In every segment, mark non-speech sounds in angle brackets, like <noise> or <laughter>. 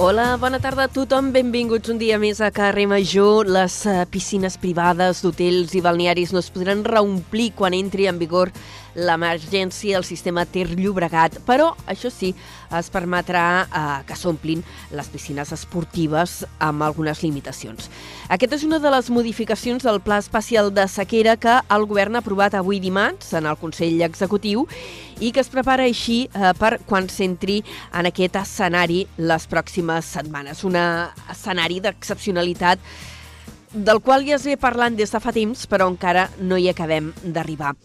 Hola, bona tarda a tothom. Benvinguts un dia més a Carrer Major. Les eh, piscines privades d'hotels i balnearis no es podran reomplir quan entri en vigor l'emergència del sistema Ter Llobregat, però això sí, es permetrà eh, que s'omplin les piscines esportives amb algunes limitacions. Aquesta és una de les modificacions del Pla Especial de Sequera que el govern ha aprovat avui dimarts en el Consell Executiu i que es prepara així eh, per quan s'entri en aquest escenari les pròximes setmanes. Un escenari d'excepcionalitat del qual ja es ve parlant des de fa temps, però encara no hi acabem d'arribar.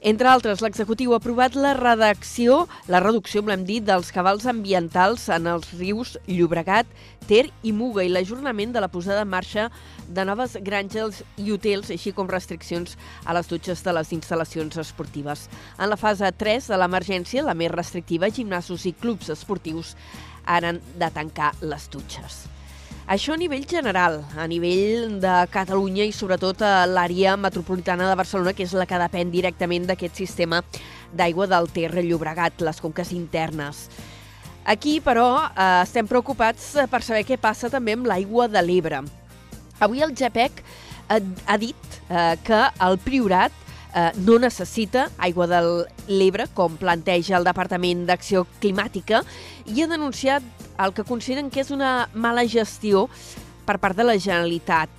Entre altres, l'executiu ha aprovat la redacció, la reducció, volem dir, dels cabals ambientals en els rius Llobregat, Ter i Muga i l'ajornament de la posada en marxa de noves granges i hotels, així com restriccions a les dutxes de les instal·lacions esportives. En la fase 3 de l'emergència, la més restrictiva, gimnasos i clubs esportius han de tancar les dutxes. Això a nivell general, a nivell de Catalunya i sobretot a l'àrea metropolitana de Barcelona, que és la que depèn directament d'aquest sistema d'aigua del Ter Llobregat, les conques internes. Aquí, però, eh, estem preocupats eh, per saber què passa també amb l'aigua de l'Ebre. Avui el GEPEC ha dit eh, que el Priorat eh, no necessita aigua de l'Ebre, com planteja el Departament d'Acció Climàtica, i ha denunciat el que consideren que és una mala gestió per part de la Generalitat,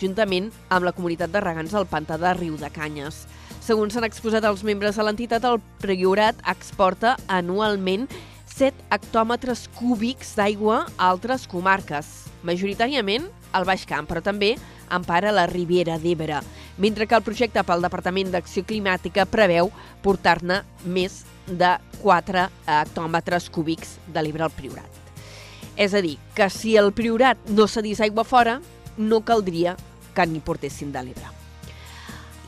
juntament amb la comunitat de regants al pantà de Riu de Canyes. Segons s'han exposat els membres de l'entitat, el Priorat exporta anualment 7 hectòmetres cúbics d'aigua a altres comarques, majoritàriament al Baix Camp, però també empara la Riviera d'Ebre, mentre que el projecte pel Departament d'Acció Climàtica preveu portar-ne més de 4 hectòmetres cúbics de l'Ebre al Priorat. És a dir, que si el Priorat no cedís aigua fora, no caldria que n'hi portessin de l'Ebre.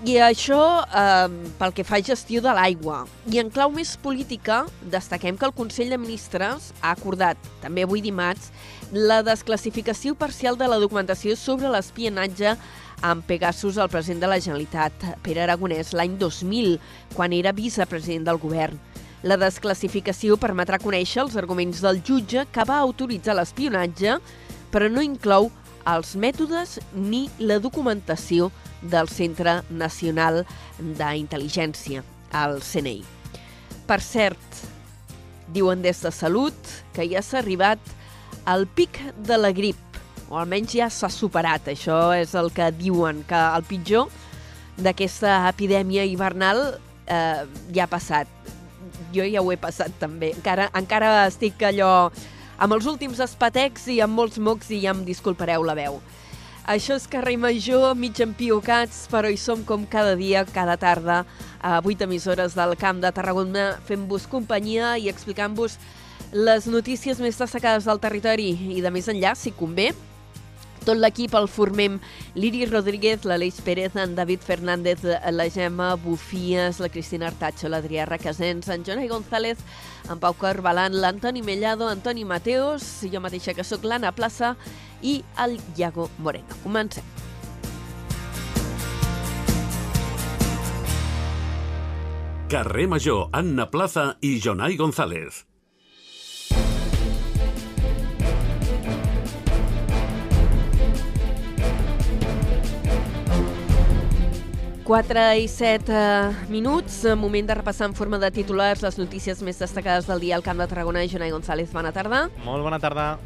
I això eh, pel que fa a gestió de l'aigua. I en clau més política, destaquem que el Consell de Ministres ha acordat, també avui dimarts, la desclassificació parcial de la documentació sobre l'espionatge amb Pegasus al president de la Generalitat, Pere Aragonès, l'any 2000, quan era vicepresident del govern. La desclassificació permetrà conèixer els arguments del jutge que va autoritzar l'espionatge, però no inclou els mètodes ni la documentació del Centre Nacional d'Intel·ligència, el CNI. Per cert, diuen des de Salut que ja s'ha arribat al pic de la grip, o almenys ja s'ha superat. Això és el que diuen, que el pitjor d'aquesta epidèmia hivernal eh, ja ha passat. Jo ja ho he passat també. Encara, encara estic allò amb els últims espatecs i amb molts mocs i ja em disculpareu la veu. Això és Carrer Major, mig empiocats, però hi som com cada dia, cada tarda, a 8 emissores del Camp de Tarragona, fent-vos companyia i explicant-vos les notícies més destacades del territori i de més enllà, si convé. Tot l'equip el formem l'Iri Rodríguez, l'Aleix Pérez, en David Fernández, la Gemma Bufies, la Cristina Artacho, l'Adrià Requesens, en Jonai González, en Pau Carbalan, l'Antoni Mellado, Antoni Mateos, jo mateixa que sóc l'Anna Plaça i el Iago Moreno. Comencem. Carrer Major, Anna Plaza i Jonai González. Quatre i set eh, minuts, moment de repassar en forma de titulars les notícies més destacades del dia al Camp de Tarragona. Jonai González, bona tarda. Molt bona tarda.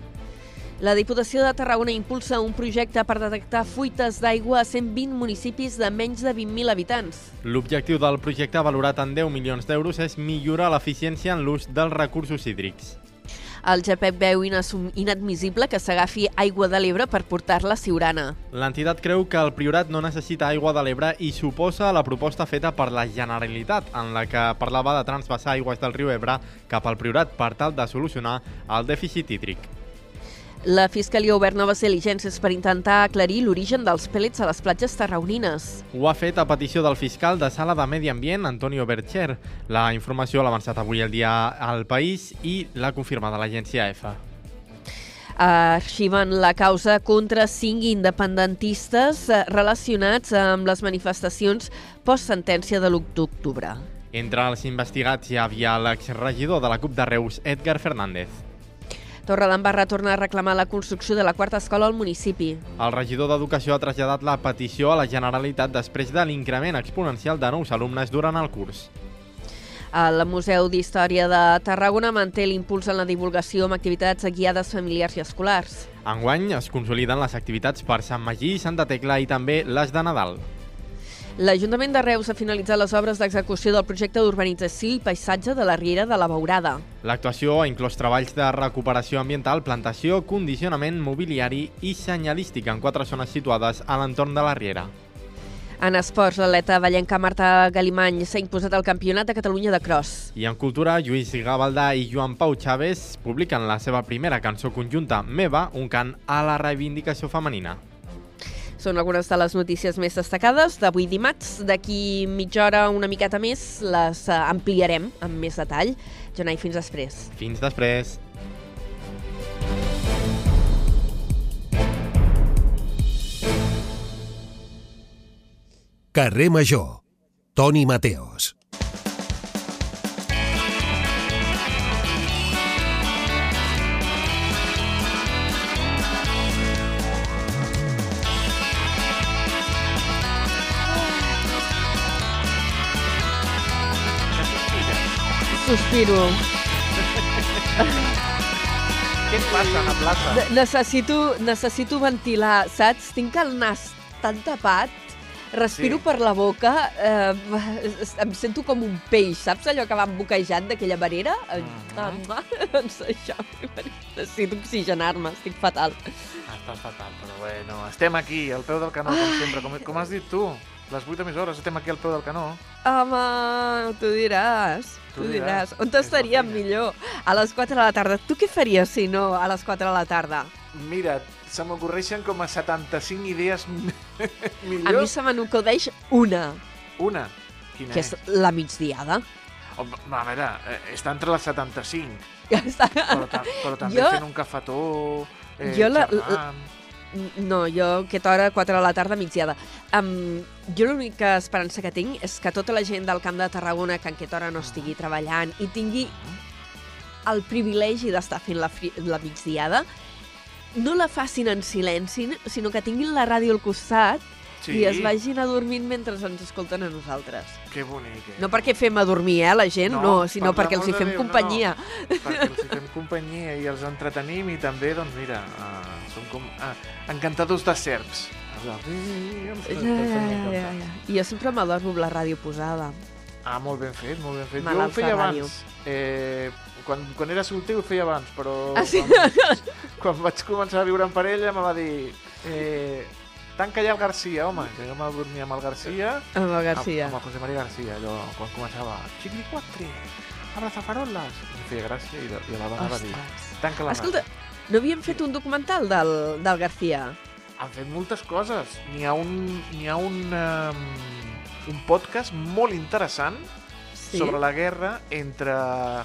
La Diputació de Tarragona impulsa un projecte per detectar fuites d'aigua a 120 municipis de menys de 20.000 habitants. L'objectiu del projecte, valorat en 10 milions d'euros, és millorar l'eficiència en l'ús dels recursos hídrics. El GPEC veu inadmissible que s'agafi aigua de l'Ebre per portar-la a Siurana. L'entitat creu que el Priorat no necessita aigua de l'Ebre i suposa la proposta feta per la Generalitat, en la que parlava de transvasar aigües del riu Ebre cap al Priorat per tal de solucionar el dèficit hídric. La Fiscalia ha obert noves diligències per intentar aclarir l'origen dels pèl·lets a les platges tarragonines. Ho ha fet a petició del fiscal de Sala de Medi Ambient, Antonio Bercher. La informació l'ha avançat avui el dia al País i l'ha confirmada l'agència EFA. Arxiven la causa contra cinc independentistes eh, relacionats amb les manifestacions post-sentència de l'1 d'octubre. Entre els investigats hi havia l'exregidor de la CUP de Reus, Edgar Fernández. Torredembarra torna a reclamar la construcció de la quarta escola al municipi. El regidor d'Educació ha traslladat la petició a la Generalitat després de l'increment exponencial de nous alumnes durant el curs. El Museu d'Història de Tarragona manté l'impuls en la divulgació amb activitats guiades familiars i escolars. Enguany es consoliden les activitats per Sant Magí, Santa Tecla i també les de Nadal. L'Ajuntament de Reus ha finalitzat les obres d'execució del projecte d'urbanització i paisatge de la Riera de la Beurada. L'actuació ha inclòs treballs de recuperació ambiental, plantació, condicionament mobiliari i senyalística en quatre zones situades a l'entorn de la Riera. En esports, l'atleta ballenca Marta Galimany s'ha imposat al Campionat de Catalunya de Cross. I en cultura, Lluís Gavaldà i Joan Pau Chávez publiquen la seva primera cançó conjunta, Meva, un cant a la reivindicació femenina. Són algunes de les notícies més destacades d'avui dimarts. D'aquí mitja hora, una miqueta més, les eh, ampliarem amb més detall. Jonai, fins després. Fins després. Carrer Major. Toni Mateos. Sospiro. Què et passa a la plaça? Ne- Necessito, necessito ventilar, saps? Tinc el nas tan tapat, respiro Sí. per la boca, eh, em sento com un peix, saps allò que van boquejant d'aquella manera? Eh, ah, ah, Doncs això, necessito oxigenar-me, estic fatal. Ah, Estàs fatal, però bueno. Estem aquí, al peu del canó, com sempre. Com, com has dit tu, les 8 emissores, estem aquí al peu del canó. Home, tu diràs, tu, Tu diràs. diràs. On És la estaríem millor? A les 4 de la tarda. Tu què faries si no a les 4 de la tarda? Mira, se m'ocorreixen com a 75 idees m- <laughs> A mi millors. se me una, Una. Quina que és la migdiada. Home, a veure, eh, està entre les 75, Ja està. però, ta però també Jo- fent un cafetó, eh, Jo la- xerrant... No, jo aquesta hora, 4 de la tarda, migdiada. Um, jo l'única esperança que tinc és que tota la gent del Camp de Tarragona que en aquesta hora no estigui treballant i tingui el privilegi d'estar fent la, la migdiada, no la facin en silenci, sinó que tinguin la ràdio al costat Sí, i es vagin adormint mentre ens escolten a nosaltres. que bonic. Eh? No perquè fem adormir, eh, la gent, no, No, sinó per perquè els hi fem Déu, no, companyia. perquè els hi fem companyia i els entretenim i també, doncs mira, uh, som com uh, encantadors de serps. Ja, ja, ja, ja, ja. I jo sempre m'adormo amb la ràdio posada. Ah, molt ben fet, molt ben fet. Jo ho feia abans. Eh, quan, quan era solter ho feia abans, però Ah, sí? quan, <laughs> quan vaig començar a viure en parella me va dir eh, tanca ja el Garcia, home, que jo m'adormia amb el Garcia, Amb el Garcia. amb, amb el José María Garcia, allò, quan començava Chiquilicuatre, abrazafaroles, em feia gràcia i, i a la dona va dir Ostres. tanca la Escolta, ràdio. no havíem fet un documental del, del García? Han fet moltes coses. N'hi ha un, n'hi ha un, um, un podcast molt interessant Sí? sobre la guerra entre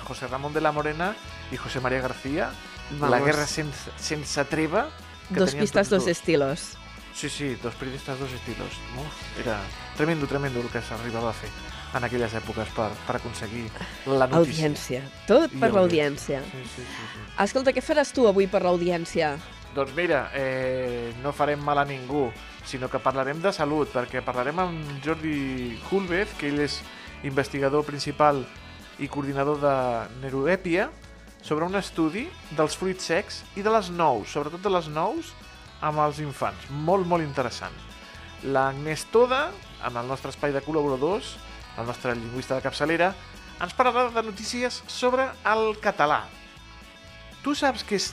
José Ramón de la Morena i José María García. La Vamos. guerra sense, sense treva. que Dos pistas, tots dos estilos. Sí, sí, dos periodistas, dos estilos. Uf, era tremendo, tremendo el que s'arribava a fer en aquelles èpoques per, per aconseguir la notícia. Audiència. Tot per audiència. l'audiència. Sí, sí, sí, sí. Escolta, què faràs tu avui per l'audiència? Doncs mira, eh, no farem mal a ningú, sinó que parlarem de salut, perquè parlarem amb Jordi Hulbez, que ell és investigador principal i coordinador de Neuroèpia, sobre un estudi dels fruits secs i de les nous, sobretot de les nous amb els infants. Molt, molt interessant. L'Agnès Toda, amb el nostre espai de col·laboradors, el nostre lingüista de capçalera, ens parlarà de notícies sobre el català. Tu saps que és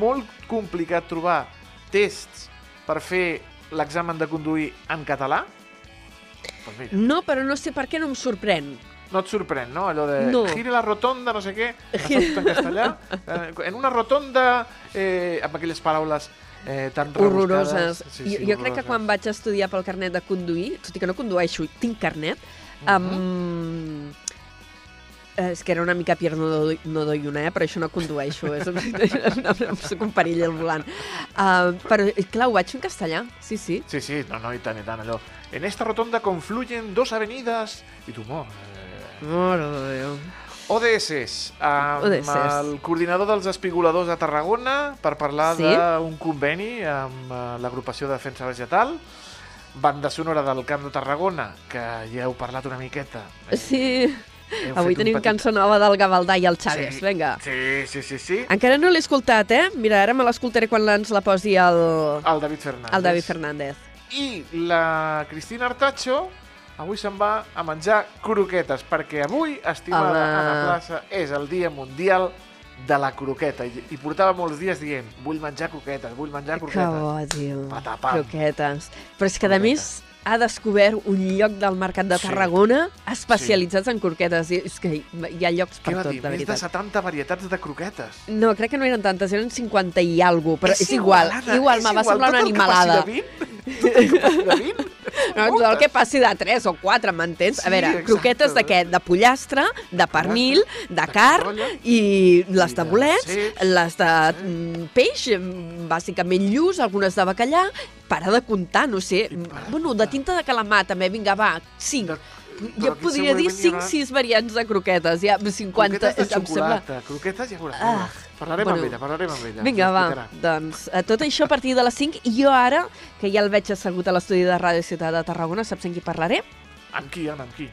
molt complicat trobar tests per fer l'examen de conduir en català? Doncs mira, No, però no sé per què no em sorprèn. no et sorprèn, no? Allò de No. gire la rotonda, no sé què, <laughs> en castellà. Eh, en una rotonda, eh, amb aquelles paraules eh, tan horroroses. rebuscades. jo, jo crec que quan vaig estudiar pel carnet de conduir, tot i que no condueixo, tinc carnet, um, és que era una mica Pierre no doy, no doy una, eh? però això no condueixo, és, soc <laughs> un perill al volant. Uh, però, clar, ho vaig en castellà, sí, sí. Sí, sí, no, no, i tant, i tant, allò. En esta rotonda confluyen dos avenidas... I tu, mo, eh, Mare de Déu. ODS, amb ODS. el coordinador dels espigoladors de Tarragona per parlar Sí. d'un conveni amb eh, l'agrupació de defensa vegetal, banda sonora del Camp de Tarragona, que ja heu parlat una miqueta. Eh, Sí, heu avui tenim petit- cançó nova del Gavaldà i el Chaves, Sí. vinga. Sí, sí, sí, sí. Encara no l'he escoltat, eh? Mira, ara me l'escoltaré quan ens la posi el, El David Fernández. el David Fernández. I la Cristina Artacho avui se'n va a menjar croquetes, perquè avui, estimada Home. Anna Plaça, és el Dia Mundial de la croqueta. I, I portava molts dies dient, vull menjar croquetes, vull menjar Que croquetes. bo, tio. Patapam. Croquetes. Però és que, a Croquetes. més, ha descobert un lloc del mercat de Sí. Tarragona especialitzats en croquetes. I És que hi ha llocs per tot, dir? de Més de veritat. 70 varietats de croquetes. No, crec que no eren tantes, eren 50 i alguna però és, igual. Anna, igual, és me va igual. semblar una Tot el que animalada. passi de 20, tot el que passi de 20, <laughs> No, tot el que passi de 3 o 4, m'entens? Sí, a veure, exacte. croquetes de què? De pollastre, de pernil, de carn i les de bolets, les de sí. mm, peix, mm, bàsicament lluç, algunes de bacallà, para de comptar, no sé. Bueno, de tinta de calamar també, vinga, va, 5. De- Jo però aquí podria dir segurament hi haurà 5-6 variants de croquetes, ja 50, Croquetes de em sembla... xocolata, croquetes ja veuràs. Ah, parlarem bueno. amb ella, parlarem amb ella. Vinga, va, doncs eh, tot això a partir de les 5 i jo ara, que ja el veig assegut a l'estudi de Ràdio Ciutat de Tarragona, saps amb qui parlaré? Amb qui, Anna, amb qui?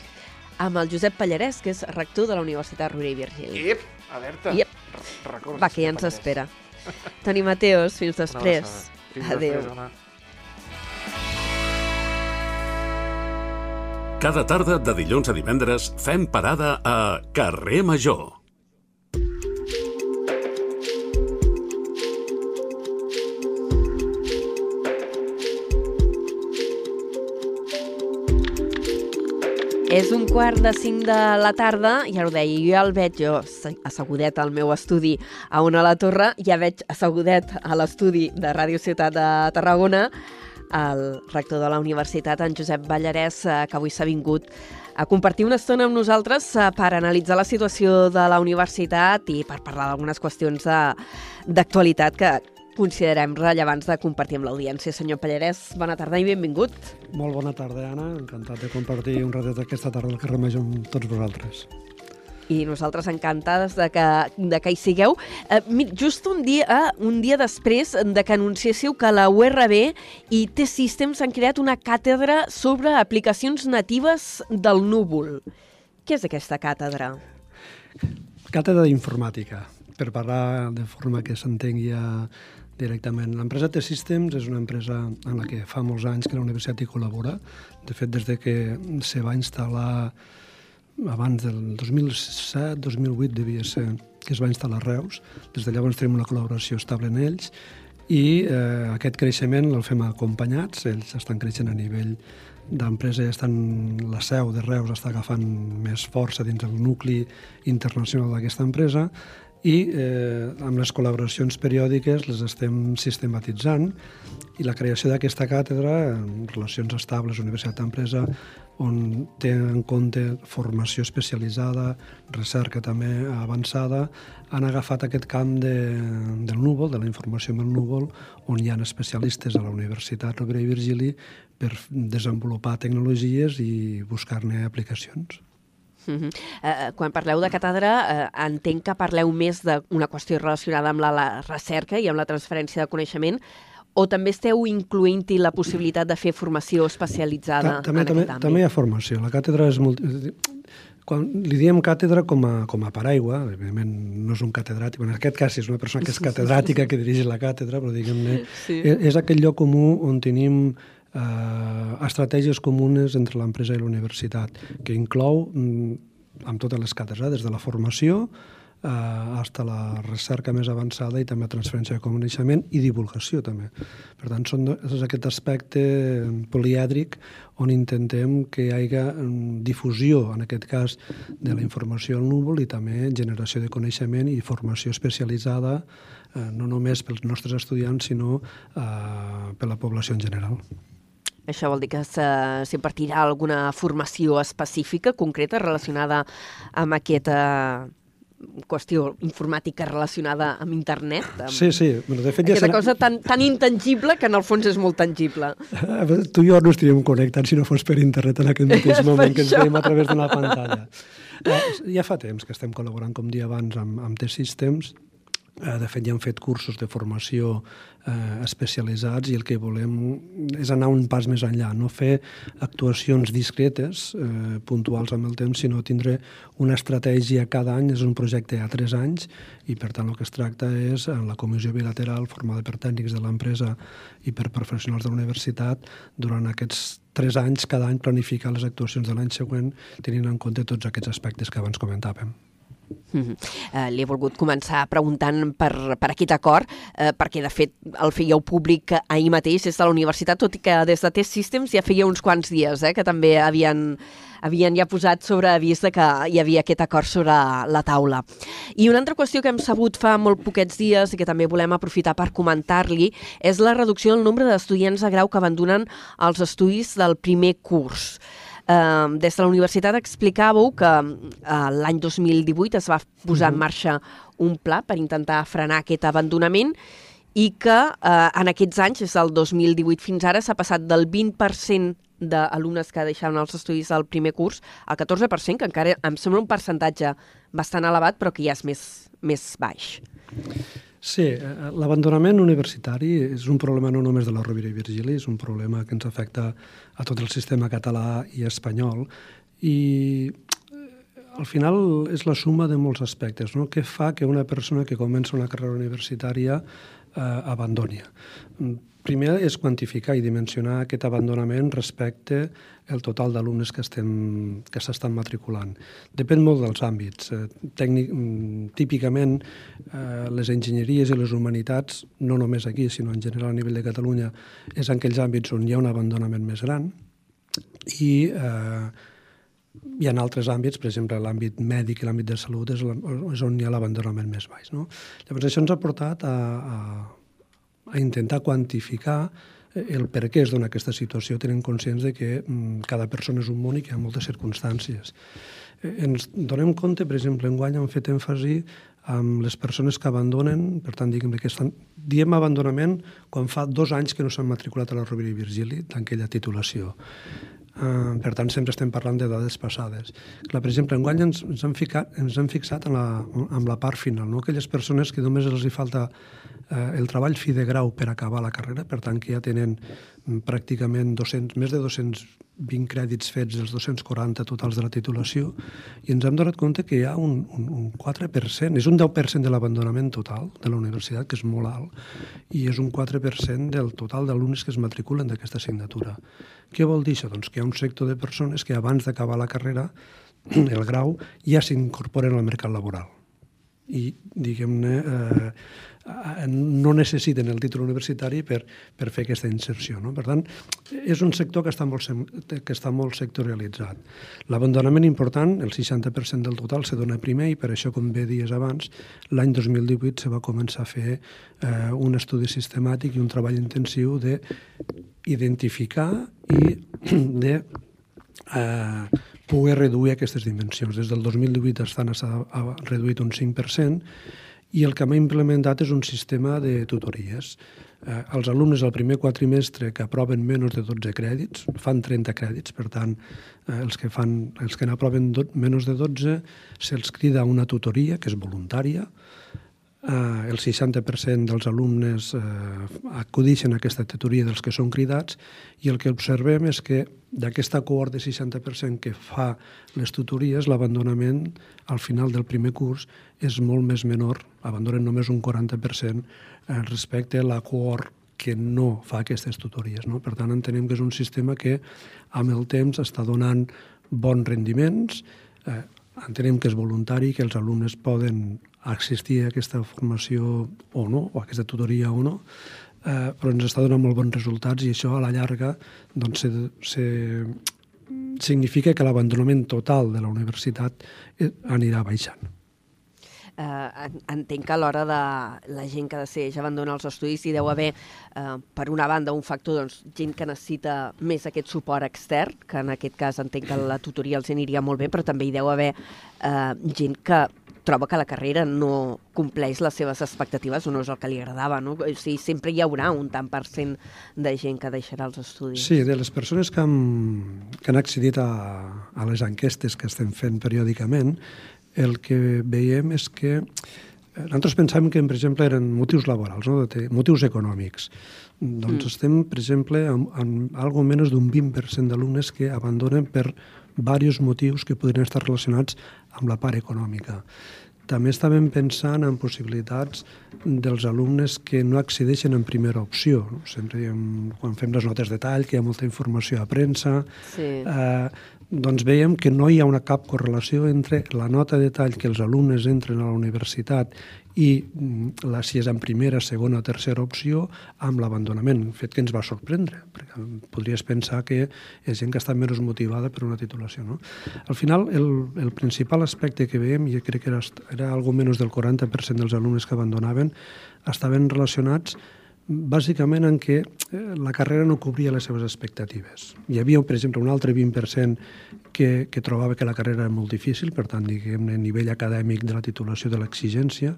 Amb el Josep Pallarès, que és rector de la Universitat Rovira i Virgili. Ep, alerta. Recorda, Va, que ja ens espera. Toni Mateos, fins després. Adéu. després, Cada tarda de dilluns a divendres fem parada a Carrer Major. És un quart de cinc de la tarda, ja ho deia, jo ja el veig jo se- assegudet al meu estudi a una a la torre, ja veig assegudet a l'estudi de Ràdio Ciutat de Tarragona el rector de la universitat, en Josep Ballarès, eh, que avui s'ha vingut a compartir una estona amb nosaltres eh, per analitzar la situació de la universitat i per parlar d'algunes qüestions d'actualitat que considerem rellevants de compartir amb l'audiència. Senyor Pallarès, bona tarda i benvingut. Molt bona tarda, Anna. Encantat de compartir un ratet aquesta tarda al carrer Major amb tots vosaltres. I nosaltres encantades de que, de que hi sigueu. Eh, just un dia, un dia després de que anunciéssiu que la URB i T-Systems han creat una càtedra sobre aplicacions natives del núvol. Què és aquesta càtedra? Càtedra d'informàtica, per parlar de forma que s'entengui ja directament. L'empresa T-Systems és una empresa en la que fa molts anys que la universitat hi col·labora. De fet, des de que se va instal·lar abans del 2007-2008 devia ser que es va instal·lar Reus. Des de llavors tenim una col·laboració estable en ells i eh, aquest creixement el fem acompanyats. Ells estan creixent a nivell d'empresa i estan, la seu de Reus està agafant més força dins el nucli internacional d'aquesta empresa i eh, amb les col·laboracions periòdiques les estem sistematitzant i la creació d'aquesta càtedra en relacions estables, universitat-empresa, on té en compte formació especialitzada, recerca també avançada, han agafat aquest camp de, del núvol, de la informació amb el núvol, on hi ha especialistes a la Universitat Rovira i Virgili per desenvolupar tecnologies i buscar-ne aplicacions. Uh -huh. eh, quan parleu de càtedra, eh, entenc que parleu més d'una qüestió relacionada amb la, la recerca i amb la transferència de coneixement, o també esteu incloent-hi la possibilitat de fer formació especialitzada Ta- també, en també, aquest àmbit? també hi ha formació. La càtedra és molt... Quan li diem càtedra com a, com a paraigua, evidentment no és un catedràtic, en aquest cas és una persona que és catedràtica que dirigeix la càtedra, però diguem-ne, Sí. és, és aquell lloc comú on tenim eh, estratègies comunes entre l'empresa i la universitat, que inclou, mm, amb totes les càtedres, des de la formació, eh, hasta la recerca més avançada i també transferència de coneixement i divulgació també. Per tant, són, és aquest aspecte polièdric on intentem que hi hagi mm, difusió, en aquest cas, de la informació al núvol i també generació de coneixement i formació especialitzada eh, no només pels nostres estudiants, sinó eh, per la població en general. Això vol dir que s'impartirà alguna formació específica, concreta, relacionada amb aquesta qüestió informàtica relacionada amb internet. Amb sí, sí. Bueno, de fet, Aquesta ja cosa tan, tan intangible que en el fons és molt tangible. Tu i jo no estaríem connectats si no fos per internet en aquest mateix <laughs> moment que ens veiem a través d'una pantalla. Eh, ja fa temps que estem col·laborant, com dia abans, amb, amb T-Systems Eh, de fet, ja han fet cursos de formació eh, especialitzats i el que volem és anar un pas més enllà, no fer actuacions discretes, eh, puntuals amb el temps, sinó tindre una estratègia cada any, és un projecte a tres anys, i per tant el que es tracta és, en la comissió bilateral formada per tècnics de l'empresa i per professionals de la universitat, durant aquests tres anys, cada any planificar les actuacions de l'any següent, tenint en compte tots aquests aspectes que abans comentàvem. -hmm. uh, Li he volgut començar preguntant per, per aquest acord, uh, perquè de fet el fèieu públic ahir mateix des de la universitat, tot i que des de Test Systems ja feia uns quants dies eh, que també havien, havien ja posat sobre avís que hi havia aquest acord sobre la taula. I una altra qüestió que hem sabut fa molt poquets dies i que també volem aprofitar per comentar-li és la reducció del nombre d'estudiants de grau que abandonen els estudis del primer curs. Eh, des de la universitat explicàveu que eh, l'any 2018 es va posar en mhm. marxa un pla per intentar frenar aquest abandonament i que eh, en aquests anys, des del 2018 fins ara, s'ha passat del 20% d'alumnes que deixaven els estudis del primer curs al 14%, que encara em sembla un percentatge bastant elevat, però que ja és més, més baix. Sí, eh, l'abandonament universitari és un problema no només de la Rovira i Virgili, és un problema que ens afecta a tot el sistema català i espanyol i eh, al final és la suma de molts aspectes. No? Què fa que una persona que comença una carrera universitària eh, abandoni? Primer és quantificar i dimensionar aquest abandonament respecte al total d'alumnes que estem que s'estan matriculant. Depèn molt dels àmbits. Eh, tècnic, mm, típicament, eh, les enginyeries i les humanitats, no només aquí, sinó en general a nivell de Catalunya, és en aquells àmbits on hi ha un abandonament més gran i eh, hi ha altres àmbits, per exemple, l'àmbit mèdic i l'àmbit de salut és, és on hi ha l'abandonament més baix. No? Llavors, això ens ha portat a, a a intentar quantificar eh, el per què es dona aquesta situació, tenint conscients de que mm, cada persona és un món i que hi ha moltes circumstàncies. Eh, ens donem compte, per exemple, enguany hem fet èmfasi amb les persones que abandonen, per tant, diguem que estan, diem abandonament quan fa dos anys que no s'han matriculat a la Rovira i Virgili d'aquella titulació. Uh, per tant, sempre estem parlant de dades passades. Clar, per exemple, enguany ens, ens, hem, ficat, ens hem fixat en la, en la part final, no? aquelles persones que només els hi falta uh, el treball fi de grau per acabar la carrera, per tant que ja tenen mm, pràcticament 200, més de 220 crèdits fets dels 240 totals de la titulació, i ens hem donat compte que hi ha un, un, un 4%, és un 10% de l'abandonament total de la universitat, que és molt alt, i és un 4% del total d'alumnes que es matriculen d'aquesta assignatura. Què vol dir això? Doncs que hi ha un sector de persones que abans d'acabar la carrera, <clears throat> el grau, ja s'incorporen al mercat laboral. I, diguem-ne, eh, no necessiten el títol universitari per, per fer aquesta inserció. No? Per tant, és un sector que està molt, que està molt sectorialitzat. L'abandonament important, el 60% del total, se dona primer i per això, com bé dies abans, l'any 2018 se va començar a fer eh, un estudi sistemàtic i un treball intensiu de identificar i de eh, poder reduir aquestes dimensions. Des del 2018 estan ha reduït un 5% i el que hem implementat és un sistema de tutories. Eh, els alumnes al primer quatrimestre que aproven menys de 12 crèdits, fan 30 crèdits, per tant, eh, els que, fan, els que n'aproven menys de 12 se'ls crida una tutoria, que és voluntària, eh, el 60% dels alumnes eh, acudixen a aquesta tutoria dels que són cridats i el que observem és que d'aquesta cohort de 60% que fa les tutories, l'abandonament al final del primer curs és molt més menor, abandonen només un 40% eh, respecte a la cohort que no fa aquestes tutories. No? Per tant, entenem que és un sistema que amb el temps està donant bons rendiments, eh, entenem que és voluntari, que els alumnes poden existia aquesta formació o no, o aquesta tutoria o no, eh, però ens està donant molt bons resultats i això a la llarga doncs, se, se, significa que l'abandonament total de la universitat eh, anirà baixant. Eh, entenc que a l'hora de la gent que decideix abandonar els estudis hi deu haver, eh, per una banda, un factor, doncs, gent que necessita més aquest suport extern, que en aquest cas entenc que la tutoria els aniria molt bé, però també hi deu haver eh, gent que troba que la carrera no compleix les seves expectatives o no és el que li agradava, no? O sigui, sempre hi haurà un tant per cent de gent que deixarà els estudis. Sí, de les persones que han, que han accedit a, a les enquestes que estem fent periòdicament, el que veiem és que eh, nosaltres pensàvem que, per exemple, eren motius laborals, no? motius econòmics. Doncs mm. estem, per exemple, amb, amb algo menys d'un 20% d'alumnes que abandonen per diversos motius que podrien estar relacionats amb la part econòmica. També estàvem pensant en possibilitats dels alumnes que no accedeixen en primera opció. No? Sempre diem, quan fem les notes de tall, que hi ha molta informació a premsa, sí. eh, doncs veiem que no hi ha una cap correlació entre la nota de tall que els alumnes entren a la universitat i mm, la, si és en primera, segona o tercera opció amb l'abandonament, fet que ens va sorprendre, perquè podries pensar que és gent que està menys motivada per una titulació. No? Al final, el, el principal aspecte que veiem, i crec que era, era algo menys del 40% dels alumnes que abandonaven, estaven relacionats bàsicament en què eh, la carrera no cobria les seves expectatives. Hi havia, per exemple, un altre 20% que, que trobava que la carrera era molt difícil, per tant, diguem-ne, a nivell acadèmic de la titulació de l'exigència,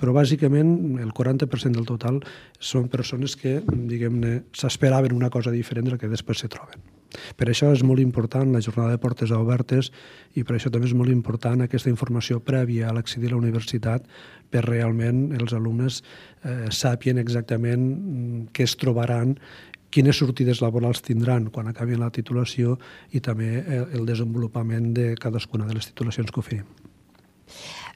però bàsicament el 40% del total són persones que, diguem-ne, s'esperaven una cosa diferent del que després se troben. Per això és molt important la jornada de portes obertes i per això també és molt important aquesta informació prèvia a l'accedir a la universitat per realment els alumnes eh, sàpien exactament mm, què es trobaran quines sortides laborals tindran quan acabin la titulació i també el, el desenvolupament de cadascuna de les titulacions que oferim.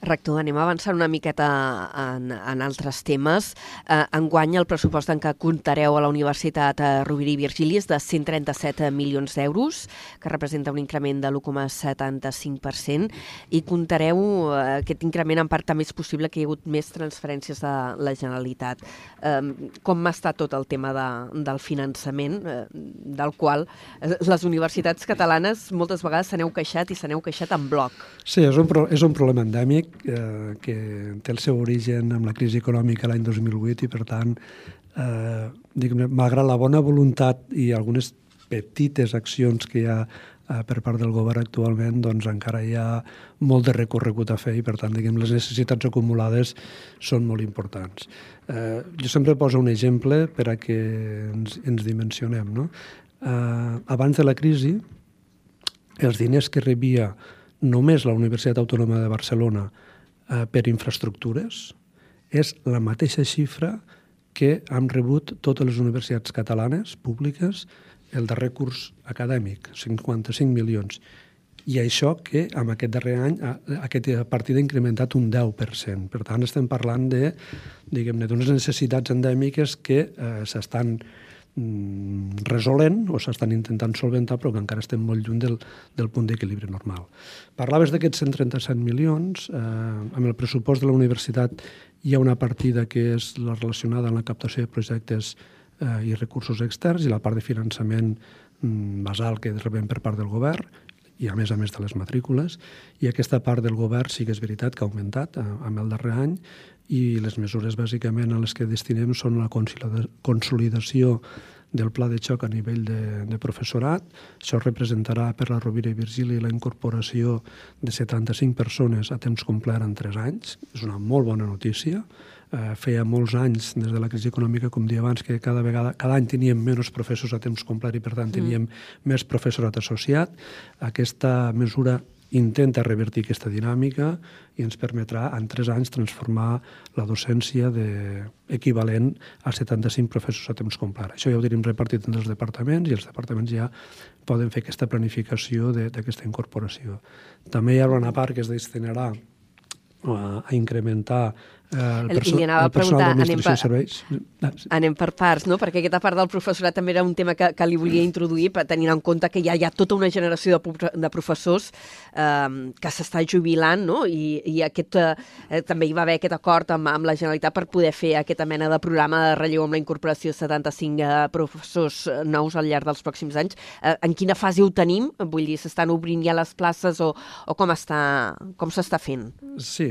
Rector, anem avançant una miqueta en, en altres temes. Eh, enguany el pressupost en què comptareu a la Universitat eh, Rovira i Virgili és de 137 milions d'euros, que representa un increment de l'1,75%, i comptareu eh, aquest increment en part també és possible que hi ha hagut més transferències de la Generalitat. Eh, com està tot el tema de, del finançament, eh, del qual eh, les universitats catalanes moltes vegades s'aneu queixat i s'aneu queixat en bloc? Sí, és un, és un problema endèmic eh, que té el seu origen amb la crisi econòmica l'any 2008 i, per tant, eh, malgrat la bona voluntat i algunes petites accions que hi ha eh, per part del govern actualment, doncs encara hi ha molt de recorregut a fer i, per tant, diguem, les necessitats acumulades són molt importants. Eh, jo sempre poso un exemple per a que ens, ens dimensionem. No? Eh, abans de la crisi, els diners que rebia només la Universitat Autònoma de Barcelona eh, per infraestructures és la mateixa xifra que han rebut totes les universitats catalanes públiques el darrer curs acadèmic, 55 milions. I això que amb aquest darrer any aquest partit ha incrementat un 10%. Per tant, estem parlant de, diguem-ne, d'unes necessitats endèmiques que eh, s'estan resolent o s'estan intentant solventar però que encara estem molt lluny del, del punt d'equilibri normal. Parlaves d'aquests 137 milions, eh, amb el pressupost de la universitat hi ha una partida que és la relacionada amb la captació de projectes eh, i recursos externs i la part de finançament mm, basal que rebem per part del govern i a més a més de les matrícules, i aquesta part del govern sí que és veritat que ha augmentat eh, amb el darrer any, i les mesures bàsicament a les que destinem són la consolidació del pla de xoc a nivell de, de professorat. Això representarà per la Rovira i Virgili la incorporació de 75 persones a temps complet en 3 anys. És una molt bona notícia. Eh, feia molts anys, des de la crisi econòmica, com dia abans, que cada vegada, cada any teníem menys professors a temps complet i, per tant, teníem mm. més professorat associat. Aquesta mesura intenta revertir aquesta dinàmica i ens permetrà en tres anys transformar la docència de, equivalent a 75 professors a temps complet. Això ja ho tenim repartit entre els departaments i els departaments ja poden fer aquesta planificació d'aquesta incorporació. També hi ha una part que es destinarà a, a incrementar el, I li anava a preguntar, anem per- serveis. Anem per parts, no? perquè aquesta part del professorat també era un tema que, que li volia introduir, per tenint en compte que ja hi ha tota una generació de, de professors eh, que s'està jubilant, no? I, i aquest, eh, també hi va haver aquest acord amb, amb la Generalitat per poder fer aquesta mena de programa de relleu amb la incorporació de 75 eh, professors eh, nous al llarg dels pròxims anys. Eh, en quina fase ho tenim? Vull dir, s'estan obrint ja les places o, o com està com s'està fent? Sí,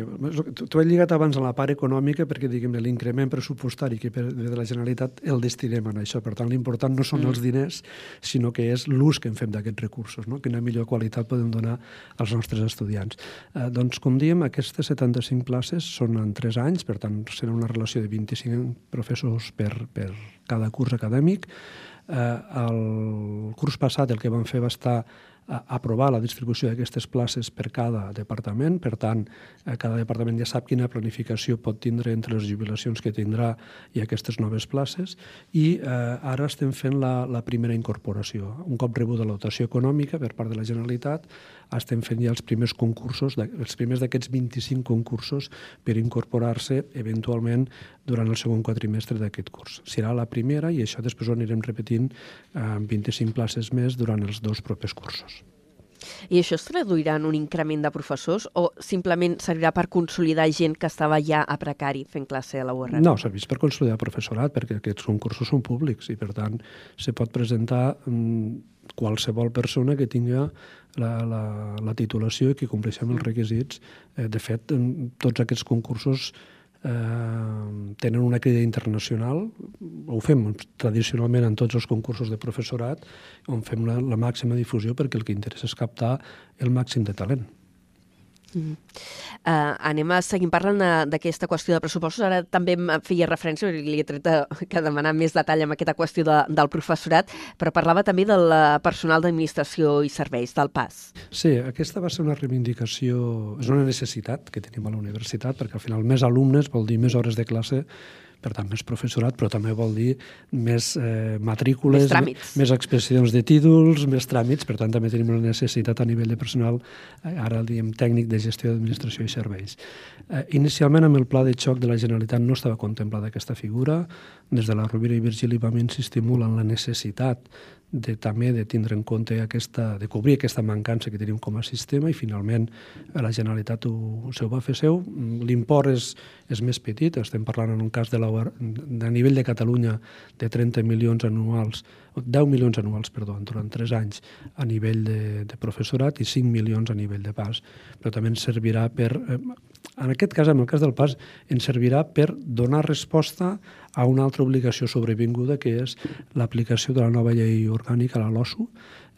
tu he lligat abans a la part econòmica perquè diguem l'increment pressupostari que per, de la Generalitat el destinem a això. Per tant, l'important no són mm. els diners, sinó que és l'ús que en fem d'aquests recursos, no? quina millor qualitat podem donar als nostres estudiants. Eh, doncs, com diem, aquestes 75 places són en 3 anys, per tant, serà una relació de 25 professors per, per cada curs acadèmic. Eh, el curs passat el que vam fer va estar aprovar la distribució d'aquestes places per cada departament. Per tant, eh, cada departament ja sap quina planificació pot tindre entre les jubilacions que tindrà i aquestes noves places. I eh, ara estem fent la, la primera incorporació. Un cop rebuda la dotació econòmica per part de la Generalitat, estem fent ja els primers concursos, els primers d'aquests 25 concursos per incorporar-se eventualment durant el segon quadrimestre d'aquest curs. Serà la primera i això després ho anirem repetint amb 25 places més durant els dos propers cursos. I això es traduirà en un increment de professors o simplement servirà per consolidar gent que estava ja a precari fent classe a la URR? No, serveix per consolidar professorat, perquè aquests concursos són públics i, per tant, se pot presentar mm, qualsevol persona que tinga la, la, la titulació i que compleixi amb els requisits. Eh, de fet, tots aquests concursos eh, tenen una crida internacional, ho fem tradicionalment en tots els concursos de professorat, on fem la, la màxima difusió perquè el que interessa és captar el màxim de talent. Uh, anem a seguir parlant de- d'aquesta qüestió de pressupostos. Ara també em feia referència, li he tret de- que demanar més detall amb aquesta qüestió de, del professorat, però parlava també del eh, personal d'administració i serveis, del PAS. Sí, aquesta va ser una reivindicació, és una necessitat que tenim a la universitat, perquè al final més alumnes vol dir més hores de classe, per tant més professorat, però també vol dir més eh, matrícules, Més més expedicions de títols, més tràmits, per tant també tenim una necessitat a nivell de personal, eh, ara diem tècnic de gestió d'administració i serveis. Eh, inicialment amb el pla de xoc de la Generalitat no estava contemplada aquesta figura, des de la Rovira i Virgili vam insistir molt en la necessitat de també de tindre en compte aquesta, de cobrir aquesta mancança que tenim com a sistema i finalment la Generalitat ho, se ho va fer seu. L'import és, és més petit, estem parlant en un cas de, la, de nivell de Catalunya de 30 milions anuals, o 10 milions anuals, perdó, durant 3 anys a nivell de, de professorat i 5 milions a nivell de pas. Però també ens servirà per, eh, en aquest cas, en el cas del pas, ens servirà per donar resposta a una altra obligació sobrevinguda que és l'aplicació de la nova llei orgànica, la LOSU,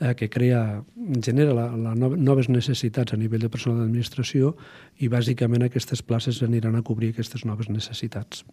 eh, que crea, genera la, la no, noves necessitats a nivell de personal d'administració i bàsicament aquestes places aniran a cobrir aquestes noves necessitats.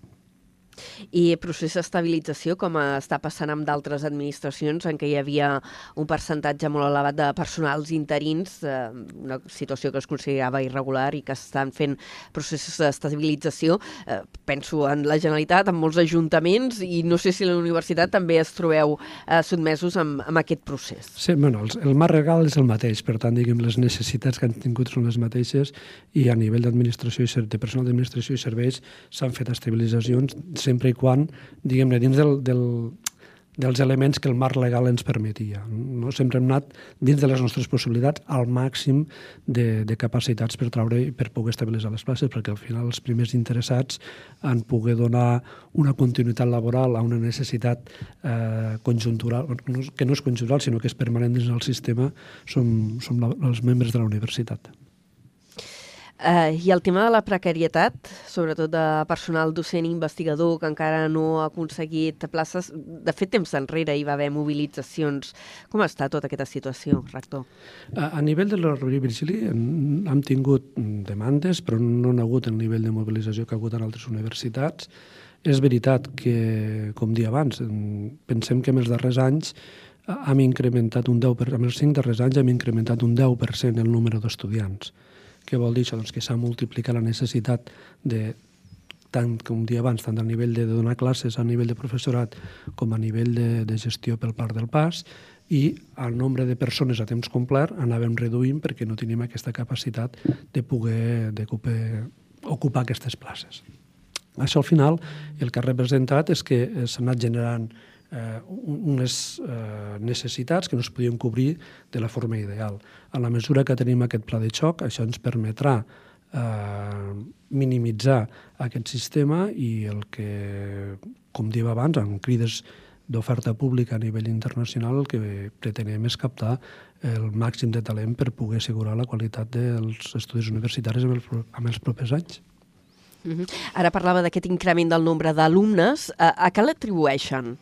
I procés d'estabilització, com està passant amb d'altres administracions en què hi havia un percentatge molt elevat de personals interins, eh, una situació que es considerava irregular i que estan fent processos d'estabilització. Eh, penso en la Generalitat, en molts ajuntaments, i no sé si la universitat també es trobeu eh, sotmesos amb, amb aquest procés. Sí, bueno, el, el marc legal és el mateix, per tant, diguem, les necessitats que han tingut són les mateixes i a nivell d'administració i de personal d'administració i serveis s'han fet estabilitzacions sempre i quan, diguem-ne, dins del, del, dels elements que el marc legal ens permetia. No? Sempre hem anat dins de les nostres possibilitats al màxim de, de capacitats per traure i per poder estabilitzar les places, perquè al final els primers interessats en poder donar una continuïtat laboral a una necessitat eh, conjuntural, que no és conjuntural, sinó que és permanent dins del sistema, som, som la, els membres de la universitat. Eh, I el tema de la precarietat, sobretot de personal docent i investigador que encara no ha aconseguit places, de fet, temps enrere hi va haver mobilitzacions. Com està tota aquesta situació, rector? A, a nivell de i Virgili mm, hem tingut demandes, però no ha hagut el nivell de mobilització que ha hagut en altres universitats. És veritat que, com dia abans, mm, pensem que en els darrers anys eh, hem incrementat un 10%, en els cinc darrers anys hem incrementat un 10% el número d'estudiants. Què vol dir això? Doncs que s'ha multiplicat la necessitat de tant com dia abans, tant a nivell de donar classes a nivell de professorat com a nivell de, de gestió pel part del pas i el nombre de persones a temps complet anàvem reduint perquè no teníem aquesta capacitat de poder de ocupar, ocupar aquestes places. Això al final el que ha representat és que eh, s'han anat generant eh, unes eh, necessitats que no es podien cobrir de la forma ideal. A la mesura que tenim aquest pla de xoc, això ens permetrà eh, minimitzar aquest sistema i el que, com diem abans, amb crides d'oferta pública a nivell internacional, el que pretenem és captar el màxim de talent per poder assegurar la qualitat dels estudis universitaris en els, en els propers anys. Uh -huh. Ara parlava d'aquest increment del nombre d'alumnes. A, a què l'atribueixen?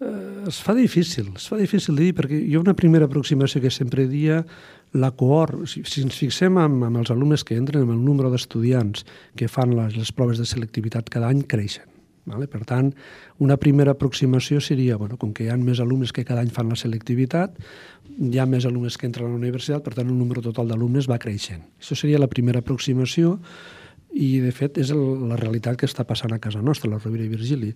Eh, es fa difícil, es fa difícil dir, perquè ha una primera aproximació que sempre dia la cohort, si, si ens fixem amb, amb els alumnes que entren, amb el número d'estudiants que fan les, les proves de selectivitat cada any, creixen. Vale? Per tant, una primera aproximació seria, bueno, com que hi ha més alumnes que cada any fan la selectivitat, hi ha més alumnes que entren a la universitat, per tant, el número total d'alumnes va creixent. Això seria la primera aproximació, i de fet és el, la realitat que està passant a casa nostra, la Rovira i Virgili.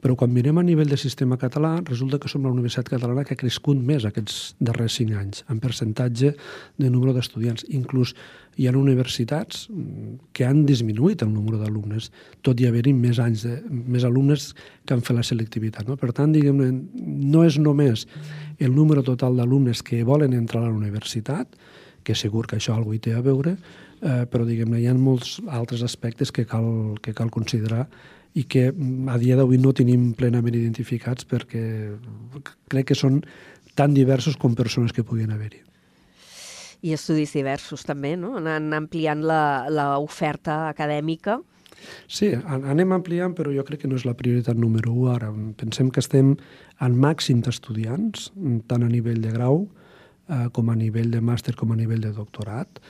Però quan mirem a nivell de sistema català, resulta que som la universitat catalana que ha crescut més aquests darrers cinc anys, en percentatge de número d'estudiants. Inclús hi ha universitats que han disminuït el número d'alumnes, tot i haver-hi més, anys de, més alumnes que han fet la selectivitat. No? Per tant, diguem no és només el número total d'alumnes que volen entrar a la universitat, que segur que això alguna hi té a veure, eh, però diguem-ne hi ha molts altres aspectes que cal, que cal considerar i que mm, a dia d'avui no tenim plenament identificats perquè crec que són tan diversos com persones que puguin haver-hi. I estudis diversos també, no? Anant ampliant l'oferta acadèmica. Sí, anem ampliant, però jo crec que no és la prioritat número 1 ara. Pensem que estem en màxim d'estudiants, tant a nivell de grau eh, com a nivell de màster com a nivell de doctorat.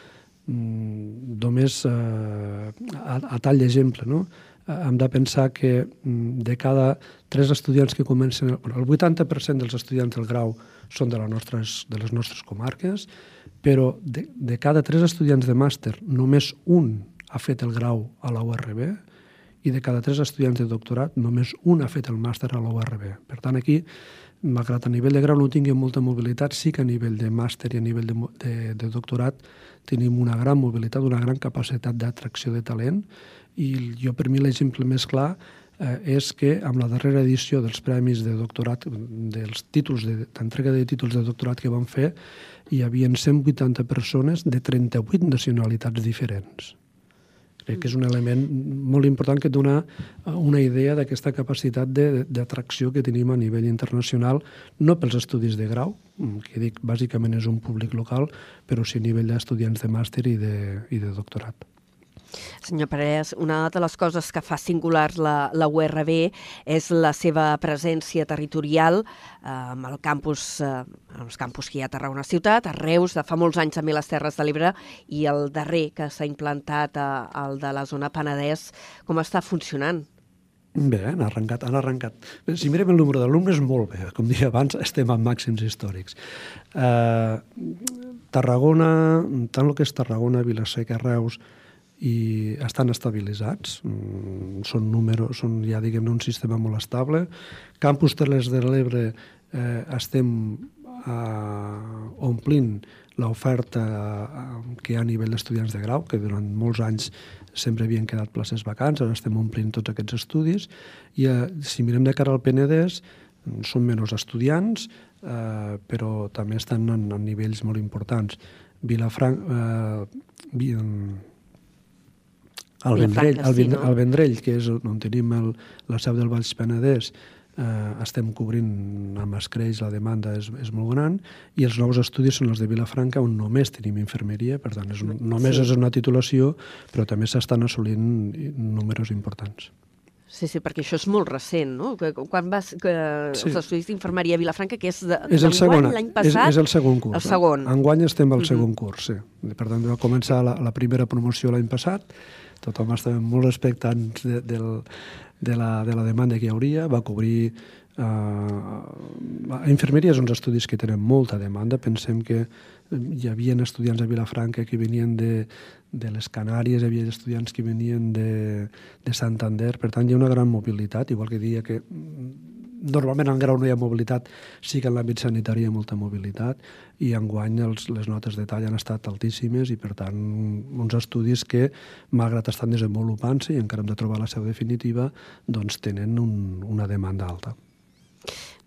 Mm, només eh, a, a tall d'exemple, no? Eh, hem de pensar que mm, de cada tres estudiants que comencen... El 80% dels estudiants del grau són de, les nostres, de les nostres comarques, però de, de cada tres estudiants de màster, només un ha fet el grau a la URB i de cada tres estudiants de doctorat, només un ha fet el màster a la URB. Per tant, aquí malgrat a nivell de grau no tinguem molta mobilitat, sí que a nivell de màster i a nivell de, de, de doctorat tenim una gran mobilitat, una gran capacitat d'atracció de talent i jo per mi l'exemple més clar eh, és que amb la darrera edició dels premis de doctorat, dels títols d'entrega de, de títols de doctorat que vam fer, hi havia 180 persones de 38 nacionalitats diferents. Crec que és un element molt important que dona eh, una idea d'aquesta capacitat d'atracció que tenim a nivell internacional, no pels estudis de grau, mm, que dic bàsicament és un públic local, però sí a nivell d'estudiants de màster i de, i de doctorat. Senyor Parés, una de les coses que fa singular la, la URB és la seva presència territorial eh, amb el campus, eh, els campus que hi ha a Tarragona Ciutat, a Reus, de fa molts anys també les Terres de l'Ebre, i el darrer que s'ha implantat, eh, el de la zona Penedès, com està funcionant? Bé, han arrencat, han arrencat. Si mirem el número d'alumnes, molt bé. Com deia abans, <laughs> estem en màxims històrics. Eh, Tarragona, tant el que és Tarragona, Vilaseca, Reus, i estan estabilitzats, mm, són, números, són ja diguem un sistema molt estable. Campus Terres de l'Ebre eh, estem eh, omplint l'oferta eh, que hi ha a nivell d'estudiants de grau, que durant molts anys sempre havien quedat places vacants, ara estem omplint tots aquests estudis, i eh, si mirem de cara al Penedès, són menys estudiants, eh, però també estan en, en nivells molt importants. Vilafranca, eh, el Vendrell, el, sí, no? el Vendrell, que és on tenim el, la seu del Valls Penedès, eh, estem cobrint amb escreix, la demanda és, és molt gran, i els nous estudis són els de Vilafranca, on només tenim infermeria, per tant, és un, només sí. és una titulació, però també s'estan assolint números importants. Sí, sí, perquè això és molt recent, no? Quan vas... Que sí. Els estudis d'infermeria a Vilafranca, que és, de, és el segon, l'any passat... És, és el segon curs. El segon. Enguany estem al uh -huh. segon curs, sí. Per tant, va començar la, la primera promoció l'any passat, tothom estava molt expectant de, de, de, la, de la demanda que hi hauria, va cobrir Uh, a infermeria és uns estudis que tenen molta demanda. Pensem que hi havia estudiants a Vilafranca que venien de, de les Canàries, hi havia estudiants que venien de, de Santander, per tant hi ha una gran mobilitat, igual que dia que normalment en grau no hi ha mobilitat, sí que en l'àmbit sanitari hi ha molta mobilitat i enguany els, les notes de tall han estat altíssimes i per tant uns estudis que, malgrat estan desenvolupant-se i encara hem de trobar la seu definitiva, doncs tenen un, una demanda alta.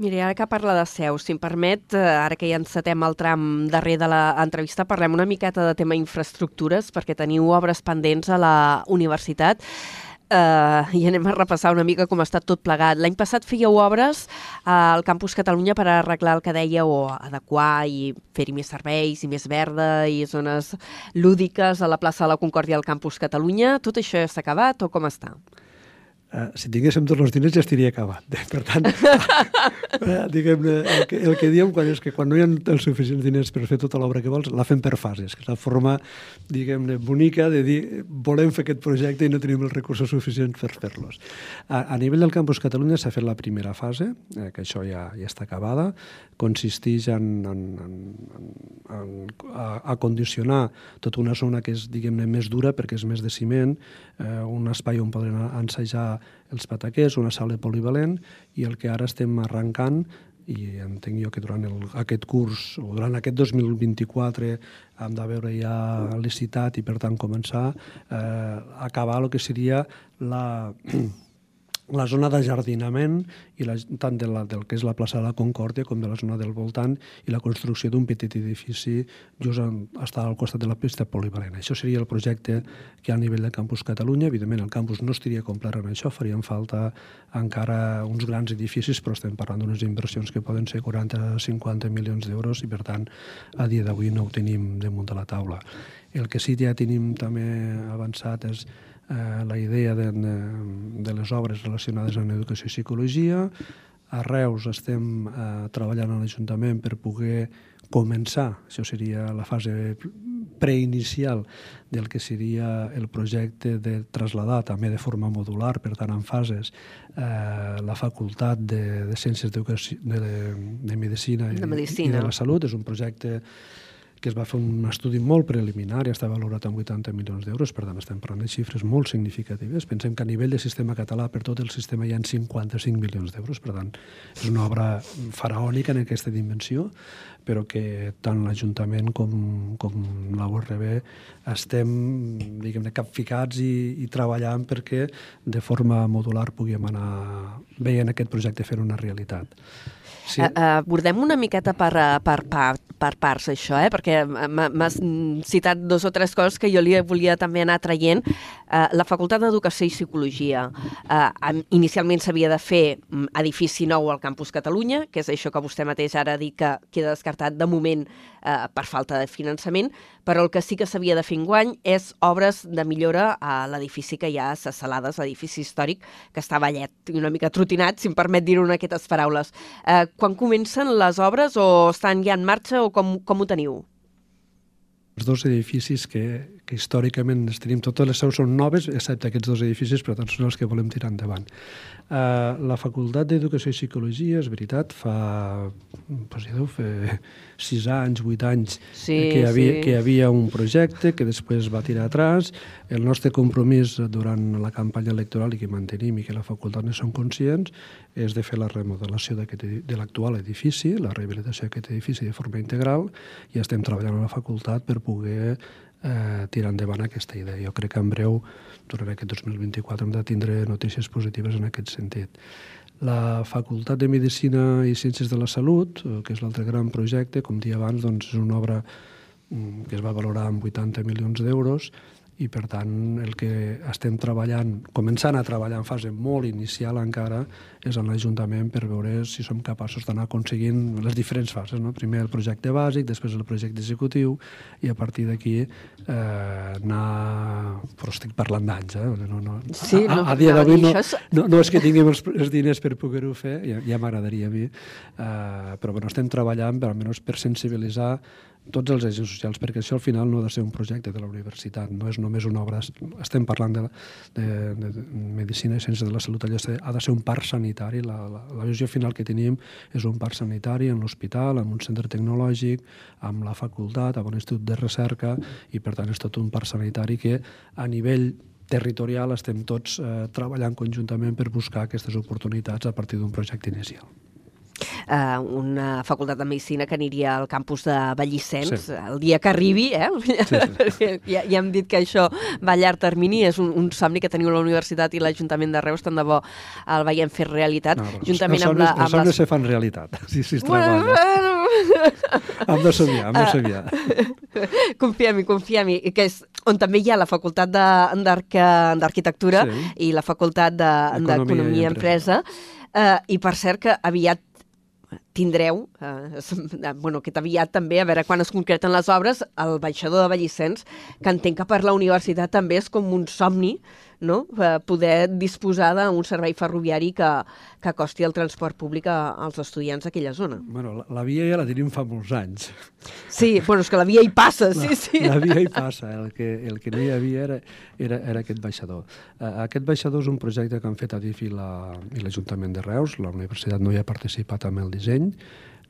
Mira, ara que parla de seu, si em permet, eh, ara que ja encetem el tram darrer de l'entrevista, parlem una miqueta de tema infraestructures, perquè teniu obres pendents a la universitat eh, i anem a repassar una mica com ha estat tot plegat. L'any passat fèieu obres al Campus Catalunya per arreglar el que dèieu o adequar i fer-hi més serveis i més verda i zones lúdiques a la plaça de la Concòrdia al Campus Catalunya. Tot això ja s'ha acabat o com està? Eh, si tinguéssim tots els diners ja estaria acabat. Per tant, <laughs> eh, diguem el, que, el que diem quan és que quan no hi ha els suficients diners per fer tota l'obra que vols, la fem per fases, que és la forma, diguem-ne, bonica de dir volem fer aquest projecte i no tenim els recursos suficients per fer-los. A, a nivell del Campus Catalunya s'ha fet la primera fase, eh, que això ja, ja està acabada, consisteix en, en, en, en, en a, a condicionar tota una zona que és, diguem-ne, més dura perquè és més de ciment, eh, un espai on podran ensejar els pataquers, una sala polivalent, i el que ara estem arrencant i entenc jo que durant el, aquest curs o durant aquest 2024 hem de veure ja licitat i per tant començar eh, a acabar el que seria la <clears throat> la zona d'ajardinament i la, tant de la, del que és la plaça de la Concòrdia com de la zona del voltant i la construcció d'un petit edifici just en, està al costat de la pista polivalent. Això seria el projecte que a nivell de Campus Catalunya. Evidentment, el campus no estaria complet en això, farien falta encara uns grans edificis, però estem parlant d'unes inversions que poden ser 40-50 milions d'euros i, per tant, a dia d'avui no ho tenim damunt de la taula. El que sí que ja tenim també avançat és eh, la idea de, de, de les obres relacionades amb educació i psicologia. A Reus estem eh, treballant a l'Ajuntament per poder començar, això seria la fase preinicial del que seria el projecte de traslladar també de forma modular, per tant en fases, eh, la facultat de, de Ciències de, de, de Medicina, de Medicina i, i de la Salut. És un projecte que es va fer un estudi molt preliminar i està valorat en 80 milions d'euros, per tant estem parlant de xifres molt significatives. Pensem que a nivell de sistema català per tot el sistema hi ha 55 milions d'euros, per tant és una obra faraònica en aquesta dimensió, però que tant l'Ajuntament com, com la URB estem diguem capficats i, i treballant perquè de forma modular puguem anar veient aquest projecte fer una realitat. Sí. Uh, abordem una miqueta per, per, per, per parts, això, eh? perquè m'has citat dos o tres coses que jo li volia també anar traient. Uh, la Facultat d'Educació i Psicologia uh, inicialment s'havia de fer mm, edifici nou al Campus Catalunya, que és això que vostè mateix ara ha dit que queda descartat de moment uh, per falta de finançament, però el que sí que s'havia de fer enguany és obres de millora a l'edifici que hi ha a Ses Salades, l'edifici històric, que està ballet i una mica trotinat, si em permet dir-ho en aquestes paraules. Uh, quan comencen les obres o estan ja en marxa o com, com ho teniu? Els dos edificis que, que històricament els tenim, totes les seus són noves, excepte aquests dos edificis, però tant són els que volem tirar endavant. Uh, la Facultat d'Educació i Psicologia, és veritat, fa, pues, ja deu fer sis anys, vuit anys, sí, que, hi havia, sí. que hi havia un projecte que després va tirar atràs. El nostre compromís durant la campanya electoral i que mantenim i que la facultat ne són conscients és de fer la remodelació de l'actual edifici, la rehabilitació d'aquest edifici de forma integral i estem treballant a la facultat per poder eh, tirar endavant aquesta idea. Jo crec que en breu durant aquest 2024 hem de tindre notícies positives en aquest sentit. La Facultat de Medicina i Ciències de la Salut, eh, que és l'altre gran projecte, com dia abans, doncs és una obra mm, que es va valorar amb 80 milions d'euros i per tant el que estem treballant, començant a treballar en fase molt inicial encara, és en l'Ajuntament per veure si som capaços d'anar aconseguint les diferents fases. No? Primer el projecte bàsic, després el projecte executiu i a partir d'aquí eh, anar... Però estic parlant d'anys, eh? No, no, sí, a, no, a, a dia d'avui no, no, no és que tinguem els, els diners per poder-ho fer, ja, ja m'agradaria a mi, eh, però bueno, estem treballant per, almenys per sensibilitzar tots els agents socials, perquè això al final no ha de ser un projecte de la universitat, no és només una obra... Estem parlant de, de, de, Medicina i Ciències de la Salut, allò ha de ser un parc sanitari, la, la, la visió final que tenim és un parc sanitari en l'hospital, amb un centre tecnològic, amb la facultat, amb un institut de recerca, i per tant és tot un parc sanitari que a nivell territorial estem tots eh, treballant conjuntament per buscar aquestes oportunitats a partir d'un projecte inicial eh, una facultat de Medicina que aniria al campus de Vallissens sí. el dia que arribi, eh? Sí, sí. <laughs> ja, ja hem dit que això va a llarg termini, és un, un somni que teniu la universitat i l'Ajuntament de Reus, tant de bo el veiem fer realitat, no, juntament els amb la... Els somnis les... se fan realitat, <laughs> si, si es treballa. Bueno, hem de somiar, hem de somiar. <laughs> confia-m'hi, confia-m'hi, que és on també hi ha la facultat d'Arquitectura sí. i la facultat d'Economia de, i Empresa, eh, i per cert que aviat tindreu, eh, <laughs> bueno, aquest aviat també, a veure quan es concreten les obres, el baixador de Vallissens, que entenc que per la universitat també és com un somni, no? Eh, poder disposar d'un servei ferroviari que, que costi el transport públic a, als estudiants d'aquella zona. Bueno, la, la via ja la tenim fa molts anys. Sí, bueno, és que la via hi passa, sí, la, sí. La via hi passa, el que, el que no hi havia era, era, era aquest baixador. Uh, aquest baixador és un projecte que han fet Adif i l'Ajuntament la, de Reus, la universitat no hi ha participat amb el disseny,